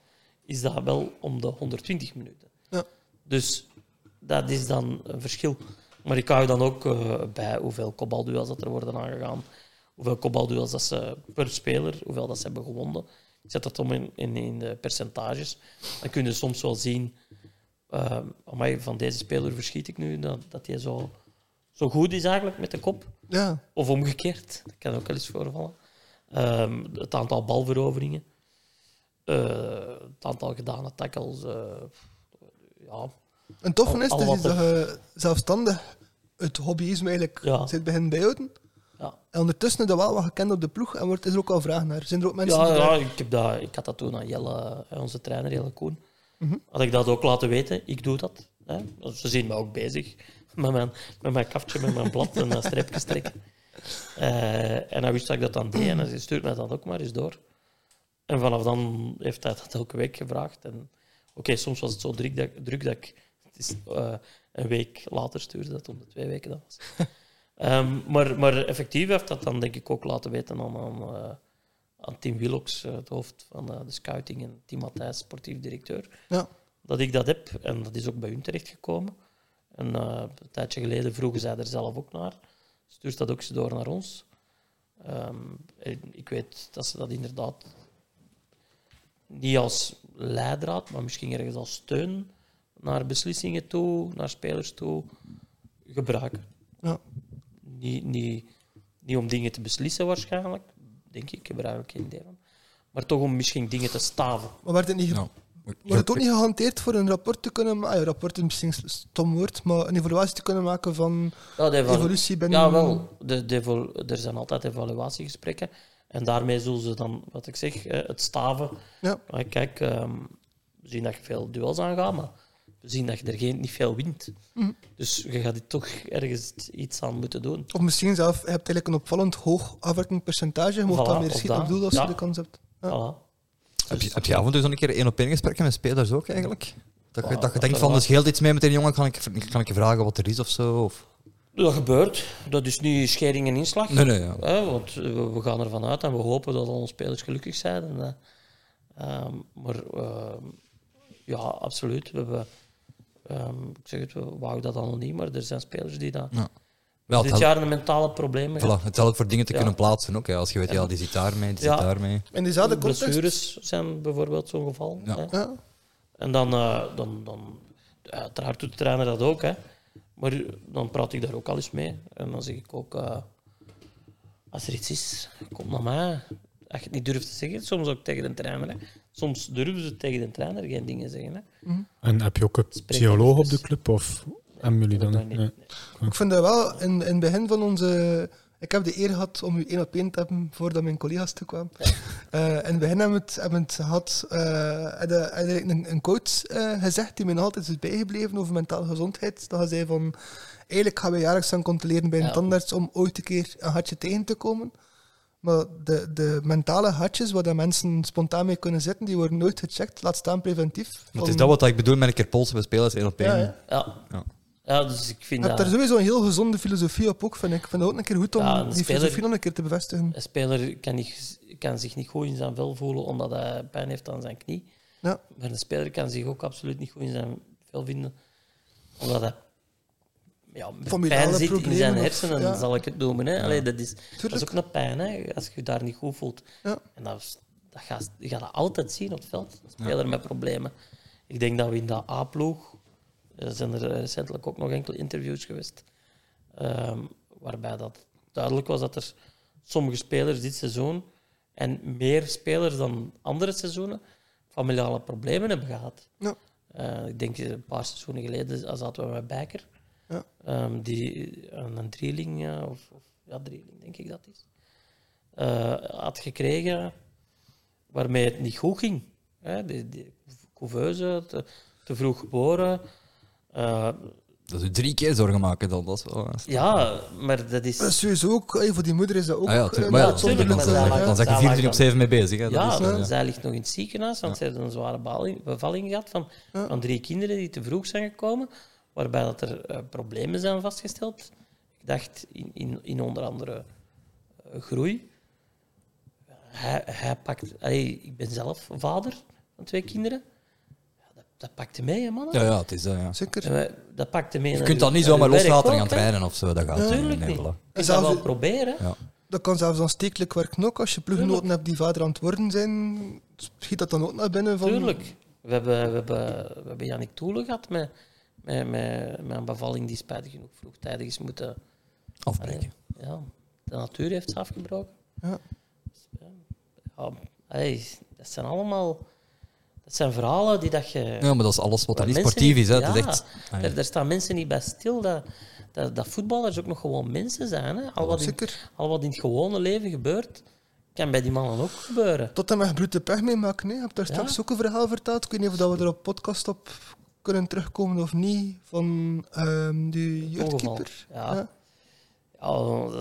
is dat wel om de 120 minuten. Ja. Dus dat is dan een verschil. Maar ik hou dan ook eh, bij hoeveel kopbalduels dat er worden aangegaan, hoeveel kopbalduels dat ze per speler, hoeveel dat ze hebben gewonnen. Ik zet dat om in, in, in de percentages. Dan kun je soms wel zien, uh, amai, van deze speler verschiet ik nu, dat, dat hij zo, zo goed is eigenlijk met de kop. Ja, Of omgekeerd, dat kan ook wel eens voorvallen. Ehm, het aantal balveroveringen, eh, het aantal gedane tackles. eh, ja, een toffe Al- is al dat je zelfstandig het hobbyisme eigenlijk Ja. zit beginnen bijhouden. En ondertussen dat wel wat gekend op de ploeg en wordt is er ook al vraag naar. Zijn er ook mensen Ja, die ja daar- ik, heb dat, ik had dat toen aan Jelle, eh, onze trainer Jelle Koen. Mhm. Had ik dat ook laten weten. Ik doe dat. Hè. Ze zien me ook bezig met mijn, met mijn kaftje, met mijn blad en een streepjes trekken. [laughs] Eh, en hij wist dat ik dat dan deed en hij stuurt mij dat ook maar eens door. En vanaf dan heeft hij dat elke week gevraagd. En oké, soms was het zo druk dat, druk dat ik het is, eh, een week later stuurde, dat om de twee weken dat was. [laughs] Ehm, maar, maar effectief heeft dat dan denk ik ook laten weten aan, aan, eh, aan Tim Willox, eh, het hoofd van eh, de scouting, en Tim Matthijs, sportief directeur, Ja. dat ik dat heb. En dat is ook bij hun terechtgekomen. En een tijdje geleden vroegen zij er zelf ook naar. Stuurt dat ook ze door naar ons. Ehm, ik weet dat ze dat inderdaad niet als leidraad, maar misschien ergens als steun naar beslissingen toe, naar spelers toe gebruiken. Niet, niet, niet om dingen te beslissen waarschijnlijk, denk ik, ik heb er eigenlijk geen idee van. Maar toch om misschien dingen te staven. Maar werd het, niet, Ja. wordt het ook niet gehanteerd voor een rapport te kunnen maken? Ah, ja, rapport is misschien een stom woord, maar een evaluatie te kunnen maken van Ja, de evalu- evolutie binnen... Ja, wel. De, de er zijn altijd evaluatiegesprekken. En daarmee zullen ze dan, wat ik zeg, eh, het staven. Ja. Kijk, ehm, we zien dat je veel duels aangaat, maar zien dat je er geen, niet veel wint. Mhm. Dus je gaat er toch ergens iets aan moeten doen. Of misschien zelf, je hebt eigenlijk een opvallend hoog afwerkingspercentage. Je mocht Voilà, dan meer of schieten op dat. doel als je Ja. de kans hebt. Ja. Voilà. Heb je, Dus- heb je af en toe zo'n keer één op één gesprekken met spelers ook eigenlijk? Dat je, dat je denkt er van, er scheelt iets mee met een jongen, kan ik, kan ik je vragen wat er is of zo? Of... Dat gebeurt. Dat is niet schering en inslag. Nee, nee, ja. Hè, want we, we gaan ervan uit en we hopen dat al onze spelers gelukkig zijn. En, eh, ehm, maar ehm, ja, absoluut. We hebben, ehm, ik zeg het, we wouden dat anoniem, maar er zijn spelers die dat Ja. Wel, dit jaar een mentale probleem hebben. voilà, het helpt voor dingen te Ja. kunnen plaatsen ook. Hè. Als je weet, ja, die zit daarmee, die Ja. zit daarmee. In diezelfde context... Blessures zijn bijvoorbeeld zo'n geval. Ja. Hè. Ja. En dan, eh, dan, dan uiteraard doet de trainer dat ook. Hè. Maar dan praat ik daar ook al eens mee. En dan zeg ik ook, eh, als er iets is, kom naar mij. Als je het niet durft te zeggen, soms ook tegen de trainer. Hè. Soms durven ze tegen de trainer geen dingen zeggen. Hè. En heb je ook een psycholoog op de club? Of hebben jullie dan... Dat niet. Nee. Ik vind dat wel, in, in het begin van onze... Ik heb de eer gehad om u één op één te hebben voordat mijn collega's toekwamen. Eh in het begin hebben we het, hebben het gehad... had had er een, een coach eh, gezegd die me nog altijd is bijgebleven over mentale gezondheid. Dat hij zei van... Eigenlijk gaan we jaarlijks gaan controleren bij een Ja. tandarts om ooit een keer een hartje tegen te komen. Maar de, de mentale hartjes waar dat mensen spontaan mee kunnen zitten, die worden nooit gecheckt. Laat staan preventief. Maar het is dat wat ik bedoel met een keer polsen bij spelers, één op één. Ja, ja. Ja. Dus ik vind Je hebt dat... daar sowieso een heel gezonde filosofie op ook, vind ik. Ik vind het ook een keer goed om Ja, een die speler- filosofie nog een keer te bevestigen. Een speler kan, niet, kan zich niet goed in zijn vel voelen omdat hij pijn heeft aan zijn knie. Ja. Maar een speler kan zich ook absoluut niet goed in zijn vel vinden omdat hij ja, pijn zit in zijn hersenen, ja. zal ik het noemen. Hè. Allee, dat, is, dat is ook een pijn, hè, als je je daar niet goed voelt. Ja. En dat, dat gaat, je gaat dat altijd zien op het veld, een speler met problemen. Ik denk dat we in dat A-ploeg, er zijn er recentelijk ook nog enkele interviews geweest, ehm, waarbij dat duidelijk was dat er sommige spelers dit seizoen en meer spelers dan andere seizoenen familiale problemen hebben gehad. Ja. Eh, ik denk een paar seizoenen geleden zaten we met Bijker, Ja. ehm, die een, een drieling, eh, of, of ja, drieling denk ik dat is, eh, had gekregen waarmee het niet goed ging. Hè? Die, die couveuse, te, te vroeg geboren. Eh, Dat is u drie keer zorgen maken dan. Dat is wel... ja, maar dat is... Dat is sowieso ook, eh, voor die moeder is dat ook Ah ja, eh, tuurlijk. Maar ja, tuurlijk, dan, maar dan, zij zeg je zij 24 lag op 7 mee bezig. Hè. Dat Ja, is, eh, ja. zij ligt nog in het ziekenhuis, want ze heeft een zware bevalling, bevalling gehad van, van drie kinderen die te vroeg zijn gekomen, waarbij dat er eh, problemen zijn vastgesteld. gedacht in, in, in onder andere eh, groei. Hij, hij pakt... allee, ik ben zelf vader van twee kinderen. Ja, dat, dat pakte mee, hè, mannen. Ja, ja, het is dat, ja. Zeker. Dat pakte mee Je kunt dat niet zomaar loslaten en gaan trainen of zo. Dat gaat Natuurlijk niet. En kan zelfs wel proberen. Ja. Dat kan zelfs aanstekelijk werken ook. Als je ploeggenoten hebt die vader aan het worden zijn, schiet dat dan ook naar binnen van... Tuurlijk. We hebben, we hebben, we hebben Jannik Toelen gehad met, met, met, met een bevalling die spijtig genoeg vroegtijdig is moeten... Afbreken. Allee, ja, de natuur heeft ze afgebroken. Ja. Ja, allee, dat zijn allemaal... Dat zijn verhalen die dat je... Ja, maar dat is alles wat er niet sportief niet- is. Hè. Ja, echt... Ah, daar staan mensen niet bij stil dat, dat, dat voetballers ook nog gewoon mensen zijn. Hè? Al, wat in, al wat in het gewone leven gebeurt, kan bij die mannen ook gebeuren. Tot en met brute pech meemaken. Je hebt daar Ja. straks ook een verhaal verteld. Ik weet niet of dat we er op podcast op kunnen terugkomen of niet. Van die Ongeval. jeugdkeeper. Ja. Ja. Ja,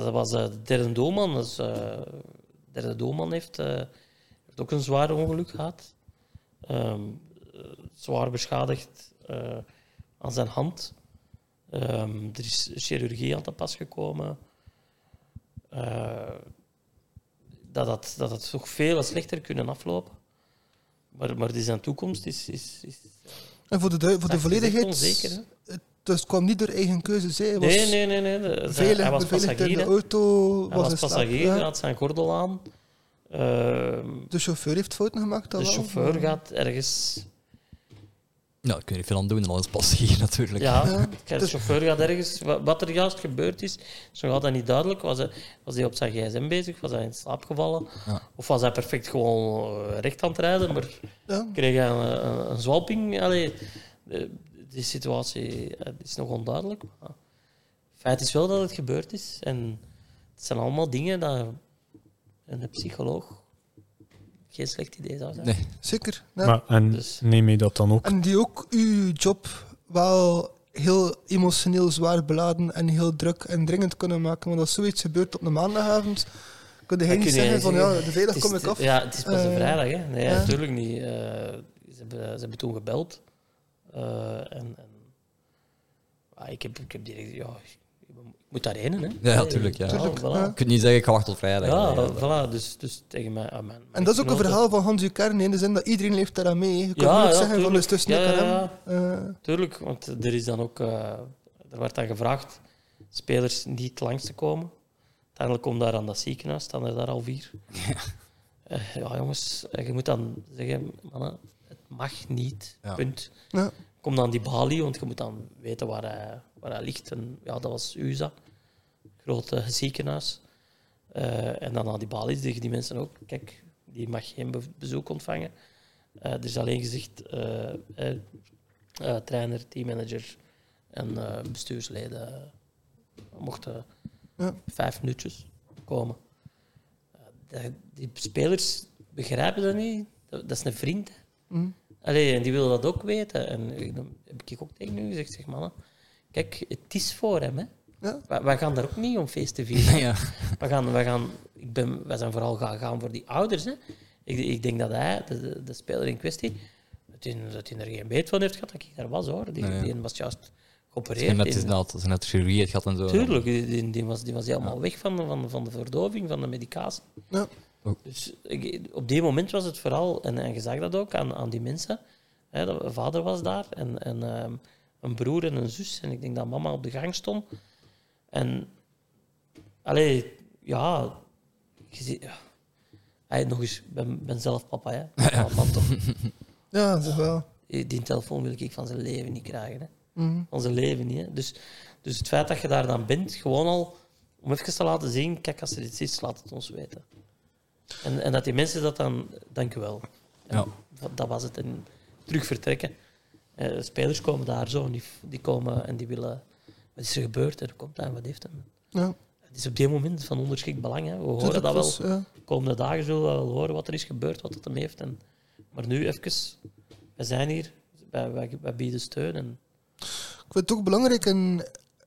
dat was eh, de derde doelman. Dus, eh, de derde doelman heeft, eh, heeft ook een zwaar ongeluk gehad. Ehm, eh, zwaar beschadigd aan zijn hand. Ehm, er is chirurgie aan te pas gekomen. Dat, had, dat had toch veel slechter kunnen aflopen. Maar, maar die zijn toekomst is, is, is En voor de, voor de volledigheid, onzeker. Hè? dus het kwam niet door eigen keuze. Zij was Nee, nee, nee. nee. De- veilig, hij was beveiligd in de auto. Hij was was passagier, Ja. hij had zijn gordel aan. Ehm, De chauffeur heeft fouten gemaakt. de wel. chauffeur gaat ergens. Ja, ik kun je niet veel aan doen en alles passagier [laughs] natuurlijk. Ja, [laughs] Ja, de chauffeur gaat ergens. Wa- Wat er juist gebeurd is, is nog altijd niet duidelijk. Was hij, was hij op zijn gsm bezig? Was hij in slaap gevallen? Ja. Of was hij perfect gewoon eh, recht aan het rijden? Maar Ja. kreeg hij een, een, een zwalping? Allee, de, die situatie eh, is nog onduidelijk. Maar feit is wel dat het gebeurd is. En het zijn allemaal dingen dat een psycholoog geen slecht idee zou zijn. Nee. Zeker. Ja. Maar, en Dus- neem je dat dan ook? En die ook uw job wel heel emotioneel zwaar beladen en heel druk en dringend kunnen maken. Want als zoiets gebeurt op een maandagavond, kun je niet zeggen van ja, de vrijdag kom ik af. Ja, het is pas een Eh, vrijdag, hè? Nee, ja. natuurlijk niet. Eh, ze, hebben, ze hebben toen gebeld. Eh, en, en ah, ik, heb, ik heb direct... Ja, moet daarheen, hè? Ja, tuurlijk, ja. Tuurlijk, voilà. ja. Je kunt niet zeggen, ik ga wachten tot vrijdag. Ja, Nee, voilà. Dus, dus tegen mij... ah, mijn, En dat is ook een verhaal van Hans Kern in de zin dat iedereen leeft daaraan mee. Je kan Ja, niet ja, zeggen van dus tuurlijk. tussen ik Ja, en ja, hem. Eh, Tuurlijk, want er is dan ook... eh, er werd dan gevraagd spelers niet langs te komen. Uiteindelijk komt daar aan dat ziekenhuis, staan er daar al vier. Ja, jongens, eh, je moet dan zeggen, mannen, het mag niet, Ja. punt. ja. Kom dan die balie, want je moet dan weten waar hij, waar hij ligt. En ja, dat was USA, grote ziekenhuis. Eh, en dan aan die balies zeggen die mensen ook, kijk, die mag geen be- bezoek ontvangen. Eh, er is alleen gezegd, eh, eh, eh, trainer, teammanager en eh, bestuursleden mochten Ja. vijf minuutjes komen. Eh, die spelers begrijpen dat niet. Dat, dat is een vriend. Allee, en die willen dat ook weten. En ik- dan heb ik ook tegen u gezegd, zeg mannen, kijk, het is voor hem. Hè. Ja. Wij, wij gaan daar ook niet om feest te vieren. [laughs] Ja. We gaan, we gaan, ik ben, wij zijn vooral gaan, gaan voor die ouders. Hè. Ik, ik denk dat hij, de, de, de speler in kwestie, dat hij, dat hij er geen weet van heeft gehad dat ik daar was. hoor. Die, Nee. die was juist geopereerd. net, Die- is net, als je net chirurgie hebt gehad en zo. Tuurlijk, die, die, die was, die was helemaal weg van, van, van de verdoving, van de medicatie. Ja. Ook. Dus ik, op die moment was het vooral, en, en je zag dat ook aan, aan die mensen, hè, dat, vader was daar en, en ehm, een broer en een zus. En ik denk dat mama op de gang stond. En, allee, ja, je ziet, ja. Hey, nog eens, ik ben, ben zelf papa, hè. [laughs] Ja, man, toch. ja, dat is wel. Die telefoon wil ik van zijn leven niet krijgen, hè Mhm. van zijn leven niet. Hè. Dus, dus het feit dat je daar dan bent, gewoon al om even te laten zien, kijk, als er iets is, laat het ons weten. En, en dat die mensen dat dan, dank u wel. Ja. dat, dat was het. En terug vertrekken. Eh, spelers komen daar zo, en die, die komen en die willen, wat is er gebeurd? En komt en wat heeft hem? Ja, Het is op dit moment van onderschikt belang. Hè. We horen tuurlijk dat wel. was, ja. De komende dagen zullen we wel horen wat er is gebeurd, wat het hem heeft. En, maar nu even, we zijn hier, wij, wij, wij bieden steun. En, Ik vind het ook belangrijk en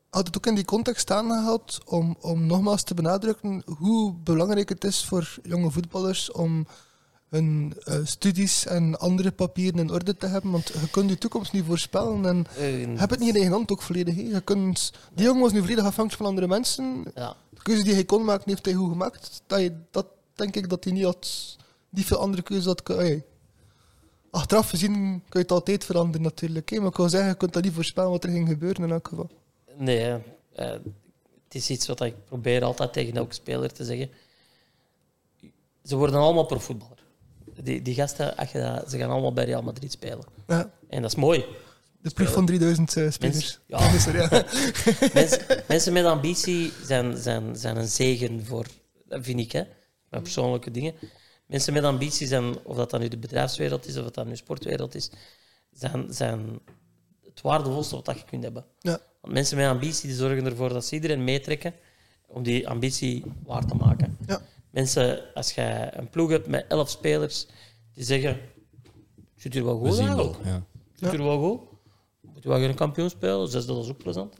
had het ook in die context aangehaald om, om nogmaals te benadrukken hoe belangrijk het is voor jonge voetballers om hun eh, studies en andere papieren in orde te hebben. Want je kunt je toekomst niet voorspellen. En hebt het niet in eigen hand ook volledig. hè. Je kunt, die jongen was nu volledig afhankelijk van andere mensen. ja. De keuze die hij kon maken, heeft hij goed gemaakt. Dat, je, dat denk ik dat hij niet had, niet veel andere keuzes had. kunnen-. Achteraf gezien kun je het altijd veranderen natuurlijk. hè. Maar ik wil zeggen, je kunt dat niet voorspellen wat er ging gebeuren in elk geval. Nee. Eh, het is iets wat ik probeer altijd tegen elke speler te zeggen. Ze worden allemaal profvoetballer. Die, die gasten, als je dat- ze gaan allemaal bij Real Madrid spelen. Ja, En dat is mooi. de ploeg van 3000 eh, spelers. Mensen- ja. [laughs] Ja. [laughs] Mensen, mensen met ambitie zijn, zijn, zijn een zegen voor, dat vind ik, hè, met persoonlijke dingen. Mensen met ambitie zijn, of dat dan nu de bedrijfswereld is, of dat dan nu sportwereld is, zijn, zijn het waardevolste wat je kunt hebben. Ja. Mensen met ambitie die zorgen ervoor dat ze iedereen meetrekken om die ambitie waar te maken. Ja. Mensen, als je een ploeg hebt met elf spelers die zeggen: Zit hier wel We goed eigenlijk? Ja. Zit hier wel goed? Moet je wel geen kampioen spelen? Zesde, dat is ook plezant.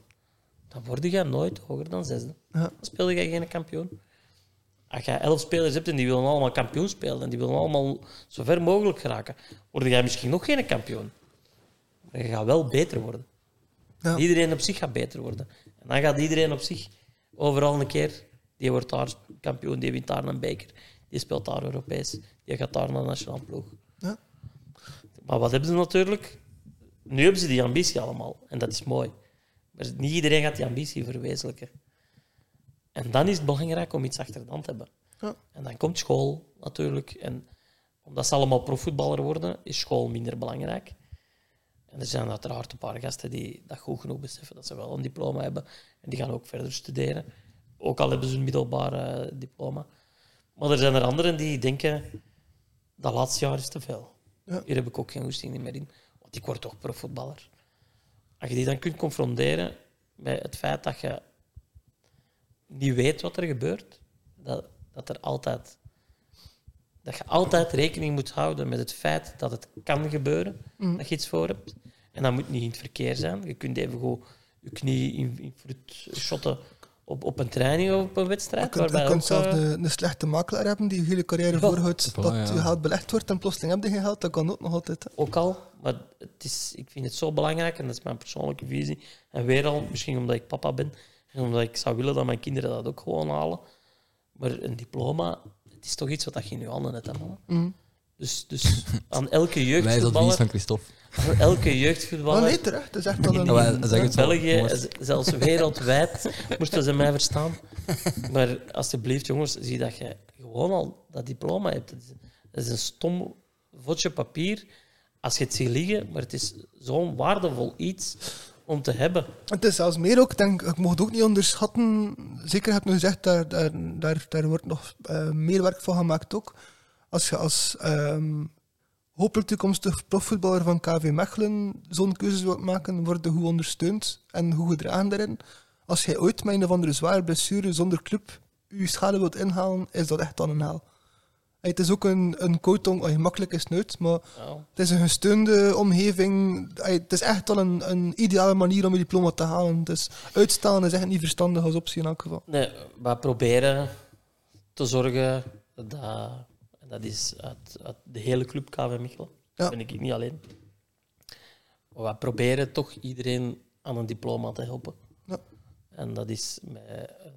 Dan word je nooit hoger dan zesde. Ja. Dan speel je geen kampioen. Als je elf spelers hebt en die willen allemaal kampioen spelen en die willen allemaal zo ver mogelijk geraken, word jij misschien nog geen kampioen. Maar je gaat wel beter worden. Ja. Iedereen op zich gaat beter worden. En dan gaat iedereen op zich overal een keer, die wordt daar kampioen, die wint daar een beker, die speelt daar Europees, die gaat daar naar de nationale ploeg. Ja. Maar wat hebben ze natuurlijk? Nu hebben ze die ambitie allemaal en dat is mooi. Maar niet iedereen gaat die ambitie verwezenlijken. En dan is het belangrijk om iets achter de hand te hebben. Ja. En dan komt school natuurlijk. En omdat ze allemaal profvoetballer worden, is school minder belangrijk. En er zijn uiteraard een paar gasten die dat goed genoeg beseffen dat ze wel een diploma hebben. En die gaan ook verder studeren. Ook al hebben ze een middelbaar eh, diploma. Maar er zijn er anderen die denken, dat laatste jaar is te veel. Ja. Hier heb ik ook geen goesting meer in. Want ik word toch profvoetballer. Als je die dan kunt confronteren met het feit dat je niet weet wat er gebeurt, dat, dat er altijd dat je altijd rekening moet houden met het feit dat het kan gebeuren, dat je iets voor hebt. En dat moet niet in het verkeer zijn. Je kunt even gewoon je knie in, in fruit shotten op, op een training of op een wedstrijd. Je kunt, je zelfs eh, een, een slechte makelaar hebben die je hele carrière Ja. voorhoudt dat ja. je geld belegd wordt en plotseling heb je geen geld. Dat kan ook nog altijd. hè. ook al. Maar het is, ik vind het zo belangrijk, en dat is mijn persoonlijke visie. En weer al, misschien omdat ik papa ben, en omdat ik zou willen dat mijn kinderen dat ook gewoon halen. Maar een diploma, het is toch iets wat je in je handen hebt? Mhm. Dus, dus aan elke [laughs] Wijs advies jeugdvoetballer, van Christophe. [laughs] aan elke Maar jeugdvoetballer nee, terecht. Het is echt wel in, een... Ja, in zeg het België, zelfs wereldwijd, [laughs] moesten ze mij verstaan. Maar alsjeblieft, jongens, zie dat je gewoon al dat diploma hebt. Het is, het is een stom vodje papier als je het ziet liggen, maar het is zo'n waardevol iets om te hebben. Het is zelfs meer ook, denk, ik mocht ook niet onderschatten. Zeker heb je gezegd, daar, daar, daar, daar wordt nog eh, meer werk van gemaakt ook. Als je als ehm, hopelijk toekomstig profvoetballer van KV Mechelen zo'n keuzes wilt maken, word je goed ondersteund en goed gedragen daarin. Als jij ooit met een of andere zware blessure zonder club je schade wilt inhalen, is dat echt dan een haal. Hey, Het is ook een, een coatong, oh, makkelijk is het nooit, maar het is een gesteunde omgeving. Het is echt wel een, een ideale manier om je diploma te halen. Dus uitstellen is echt niet verstandig als optie in elk geval. Nee, we proberen te zorgen dat, dat is uit, uit de hele club KV Mechelen, Ja. dat ben ik niet alleen. Maar we proberen toch iedereen aan een diploma te helpen. Ja. En dat is met eh,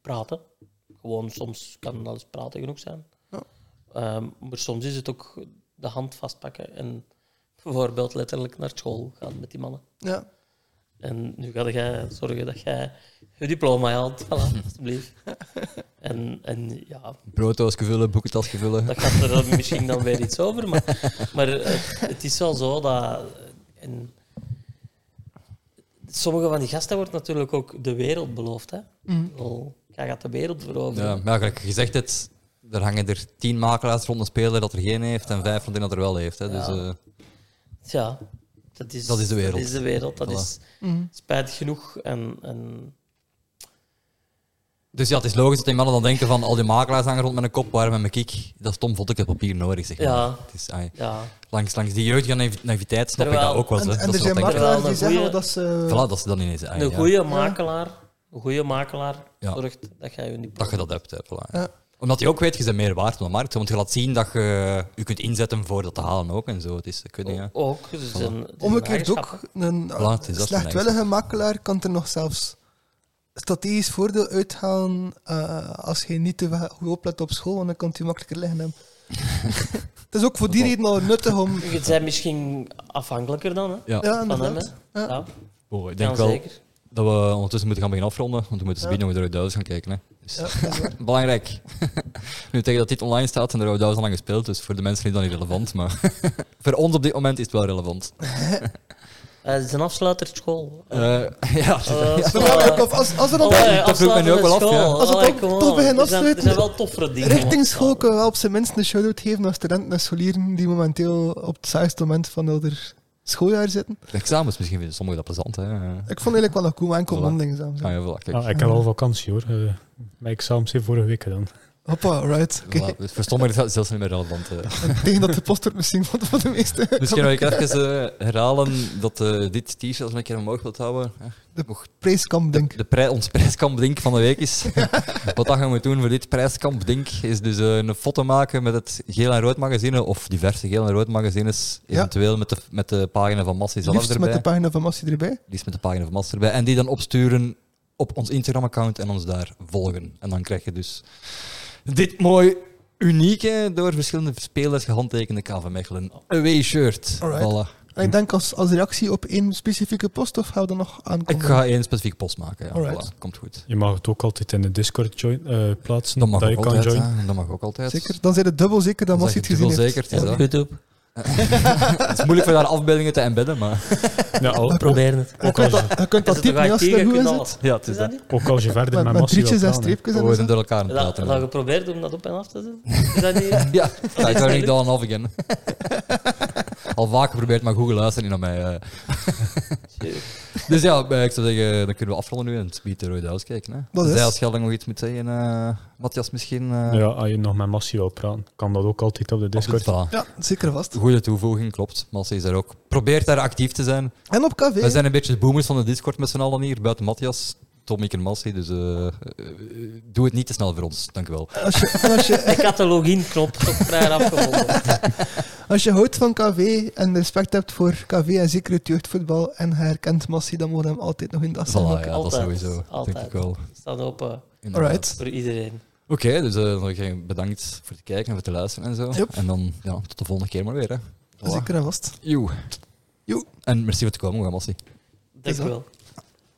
praten. Gewoon soms kan alles praten genoeg zijn. Ehm, maar soms is het ook de hand vastpakken en [laughs] bijvoorbeeld letterlijk naar school gaan met die mannen. Ja. En nu ga jij zorgen dat jij je diploma haalt, [laughs] voilà, alsjeblieft. En, en ja, Brooddoosje vullen, boekentasje vullen. dat gaat er dan misschien dan weer iets over. Maar, maar het, het is wel zo dat... En sommige van die gasten wordt natuurlijk ook de wereld beloofd. Hè? Wel, jij gaat de wereld veroveren. Ja, maar gelijk je gezegd hebt, er hangen er tien makelaars rond een speler dat er geen heeft en vijf rond een dat er wel heeft. Hè. Dus, Ja. eh, Ja, dat is, Dat is de wereld. Dat is de wereld. Dat Voilà. is Mhm. spijtig genoeg. En, en dus ja, het is logisch dat die mannen dan denken van al die makelaars hangen rond met een kop, waarom heb ik dat stom vond ik het papier nodig, zeg maar. Ja. Het is, ai, ja, langs, langs die jeugdige naiv- naïviteit snap ik Terwijl- dat ook wel. En, hè. en Dat er zijn dat makelaars die zeggen dat ze... Voilà, dat ze dan ineens... ai, een ja, goede makelaar, een goede makelaar Ja. zorgt dat jij je Dat diploma je dat hebt, hè. Voilà. Ja. Omdat je ook weet, je bent meer waard op de markt. Want je laat zien dat je je kunt inzetten voor dat te halen ook en zo. Het is, ik weet niet, ja. Ook. Dus een, het is een Omgekeerd ook, een Voilà, slechtwillige makelaar kan er nog zelfs strategisch voordeel uithalen eh, als je niet te goed oplet op school, want dan kan het je makkelijker liggen hebben. [laughs] het is ook voor die reden al nuttig om... Je bent misschien afhankelijker dan, hè? Ja. Ja, Van hem, hè? Ja. Ja, Oh, ik denk kan wel zeker. Dat we ondertussen moeten gaan beginnen afronden. Want we moeten Ja. ja. nog de Rode gaan kijken. Hè. Dus, Ja. [laughs] Belangrijk. [laughs] nu tegen dat dit online staat en de Rode Duivels al lang gespeeld. Dus voor de mensen is dat niet relevant. Maar [laughs] voor ons op dit moment is het wel relevant. Eh, Het is een afsluiterschool. Eh, ja, Eh, wel, ja, ook als, als er dan dat vroeg nu ook wel af, ja. school. Als het toch- toch on. begint Er zijn- afsluiten, zijn wel toffere dingen. richting school kunnen we op zijn minst een shout-out geven naar studenten en scholieren die momenteel op het saaiste moment van hun schooljaar zitten. de examens misschien vinden sommigen dat plezant. Hè. Eh, Ik vond eigenlijk wel een cool enkel Voilà. mondeling. Ah, ja, voilà, kijk. Ja, ik heb al vakantie hoor. Uh, mijn examens zijn vorige week dan. Hoppa, right. Oké. Voilà, dus voor sommigen is zelfs niet meer relevant. eh. En Tegen dat de post wordt misschien voor de, meeste. Misschien wil ik even eh, herhalen dat eh, dit t-shirt, als ik een keer omhoog wilt houden, De nog prijskamp, denk ik. de prij ons prijskampdink van de week is. [laughs] Wat dat gaan we doen voor dit prijskampdink is dus een foto maken met het geel en rood magazine of diverse geel en rood magazines, Ja. eventueel met de, met de pagina van Massi zelf Liefst erbij. met de pagina van Massie erbij. Liefst met de pagina van Massi erbij. En die dan opsturen op ons Instagram-account en ons daar volgen. En dan krijg je dus dit mooi unieke, door verschillende spelers gehandtekende KV Mechelen away shirt. Alright. Voilà. En ik denk als, als reactie op één specifieke post, of gaan we dan nog aankomen? Ik ga één specifieke post maken. Ja. Voilà, komt goed. Je mag het ook altijd in de Discord join, eh, plaatsen. Dat mag, je ook kan altijd, joinen. dat mag ook altijd. Zeker. Dan zijn het dubbel zeker dat Dan zeg het gezien dubbel heeft. zeker. Het is, Op dat. YouTube. [laughs] het is moeilijk voor daar afbeeldingen te embedden, maar [laughs] Ja, al, We proberen het. Je kunt dat, je kunt dat Is het typen toch als je je goed alles. zit. ja, het Is is dat dat. niet? ook als je verder Met, met, met Massie drietjes wilt en streepjes We en worden zo. door elkaar aan het Dat, praten. dat geprobeerd om dat op en af te zetten? [laughs] Is dat niet? Ja, ja, ik niet dan af again. Al vaak geprobeerd, maar Google luistert niet naar mij. eh. [laughs] Dus ja, eh, ik zou zeggen, dan kunnen we afronden nu en het biedt de Rode kijken. Hè. Dat is. Zij als nog iets moet zeggen, eh Matthias misschien. eh, Ja, als je nog met Massie wil praten, kan dat ook altijd op de Discord. Ja, zeker vast. Goede toevoeging, klopt. Massie is daar ook. Probeert daar actief te zijn. En op café. Wij zijn een beetje de boomers van de Discord met z'n allen hier, buiten Matthias, Tom, ik en Massie. Dus eh, eh, doe het niet te snel voor ons, dank u wel. Als je, als, je, Ik [laughs] had de login-knop vrij afgevonden. [laughs] als je houdt van KV en respect hebt voor KV en zeker het jeugdvoetbal en je herkent Massie, dan moet je hem altijd nog in dat Voilà, zijn. ja, dat Altijd, sowieso. Denk altijd. ik wel. Staat open. Alright. voor iedereen. Oké, dus eh, wil ik je bedankt voor het kijken en voor het luisteren en zo. Yep. En dan ja, tot de volgende keer maar weer. Hè. Voilà. Zeker en vast. Joe. En merci voor het komen, Massie. Dank dat? wel.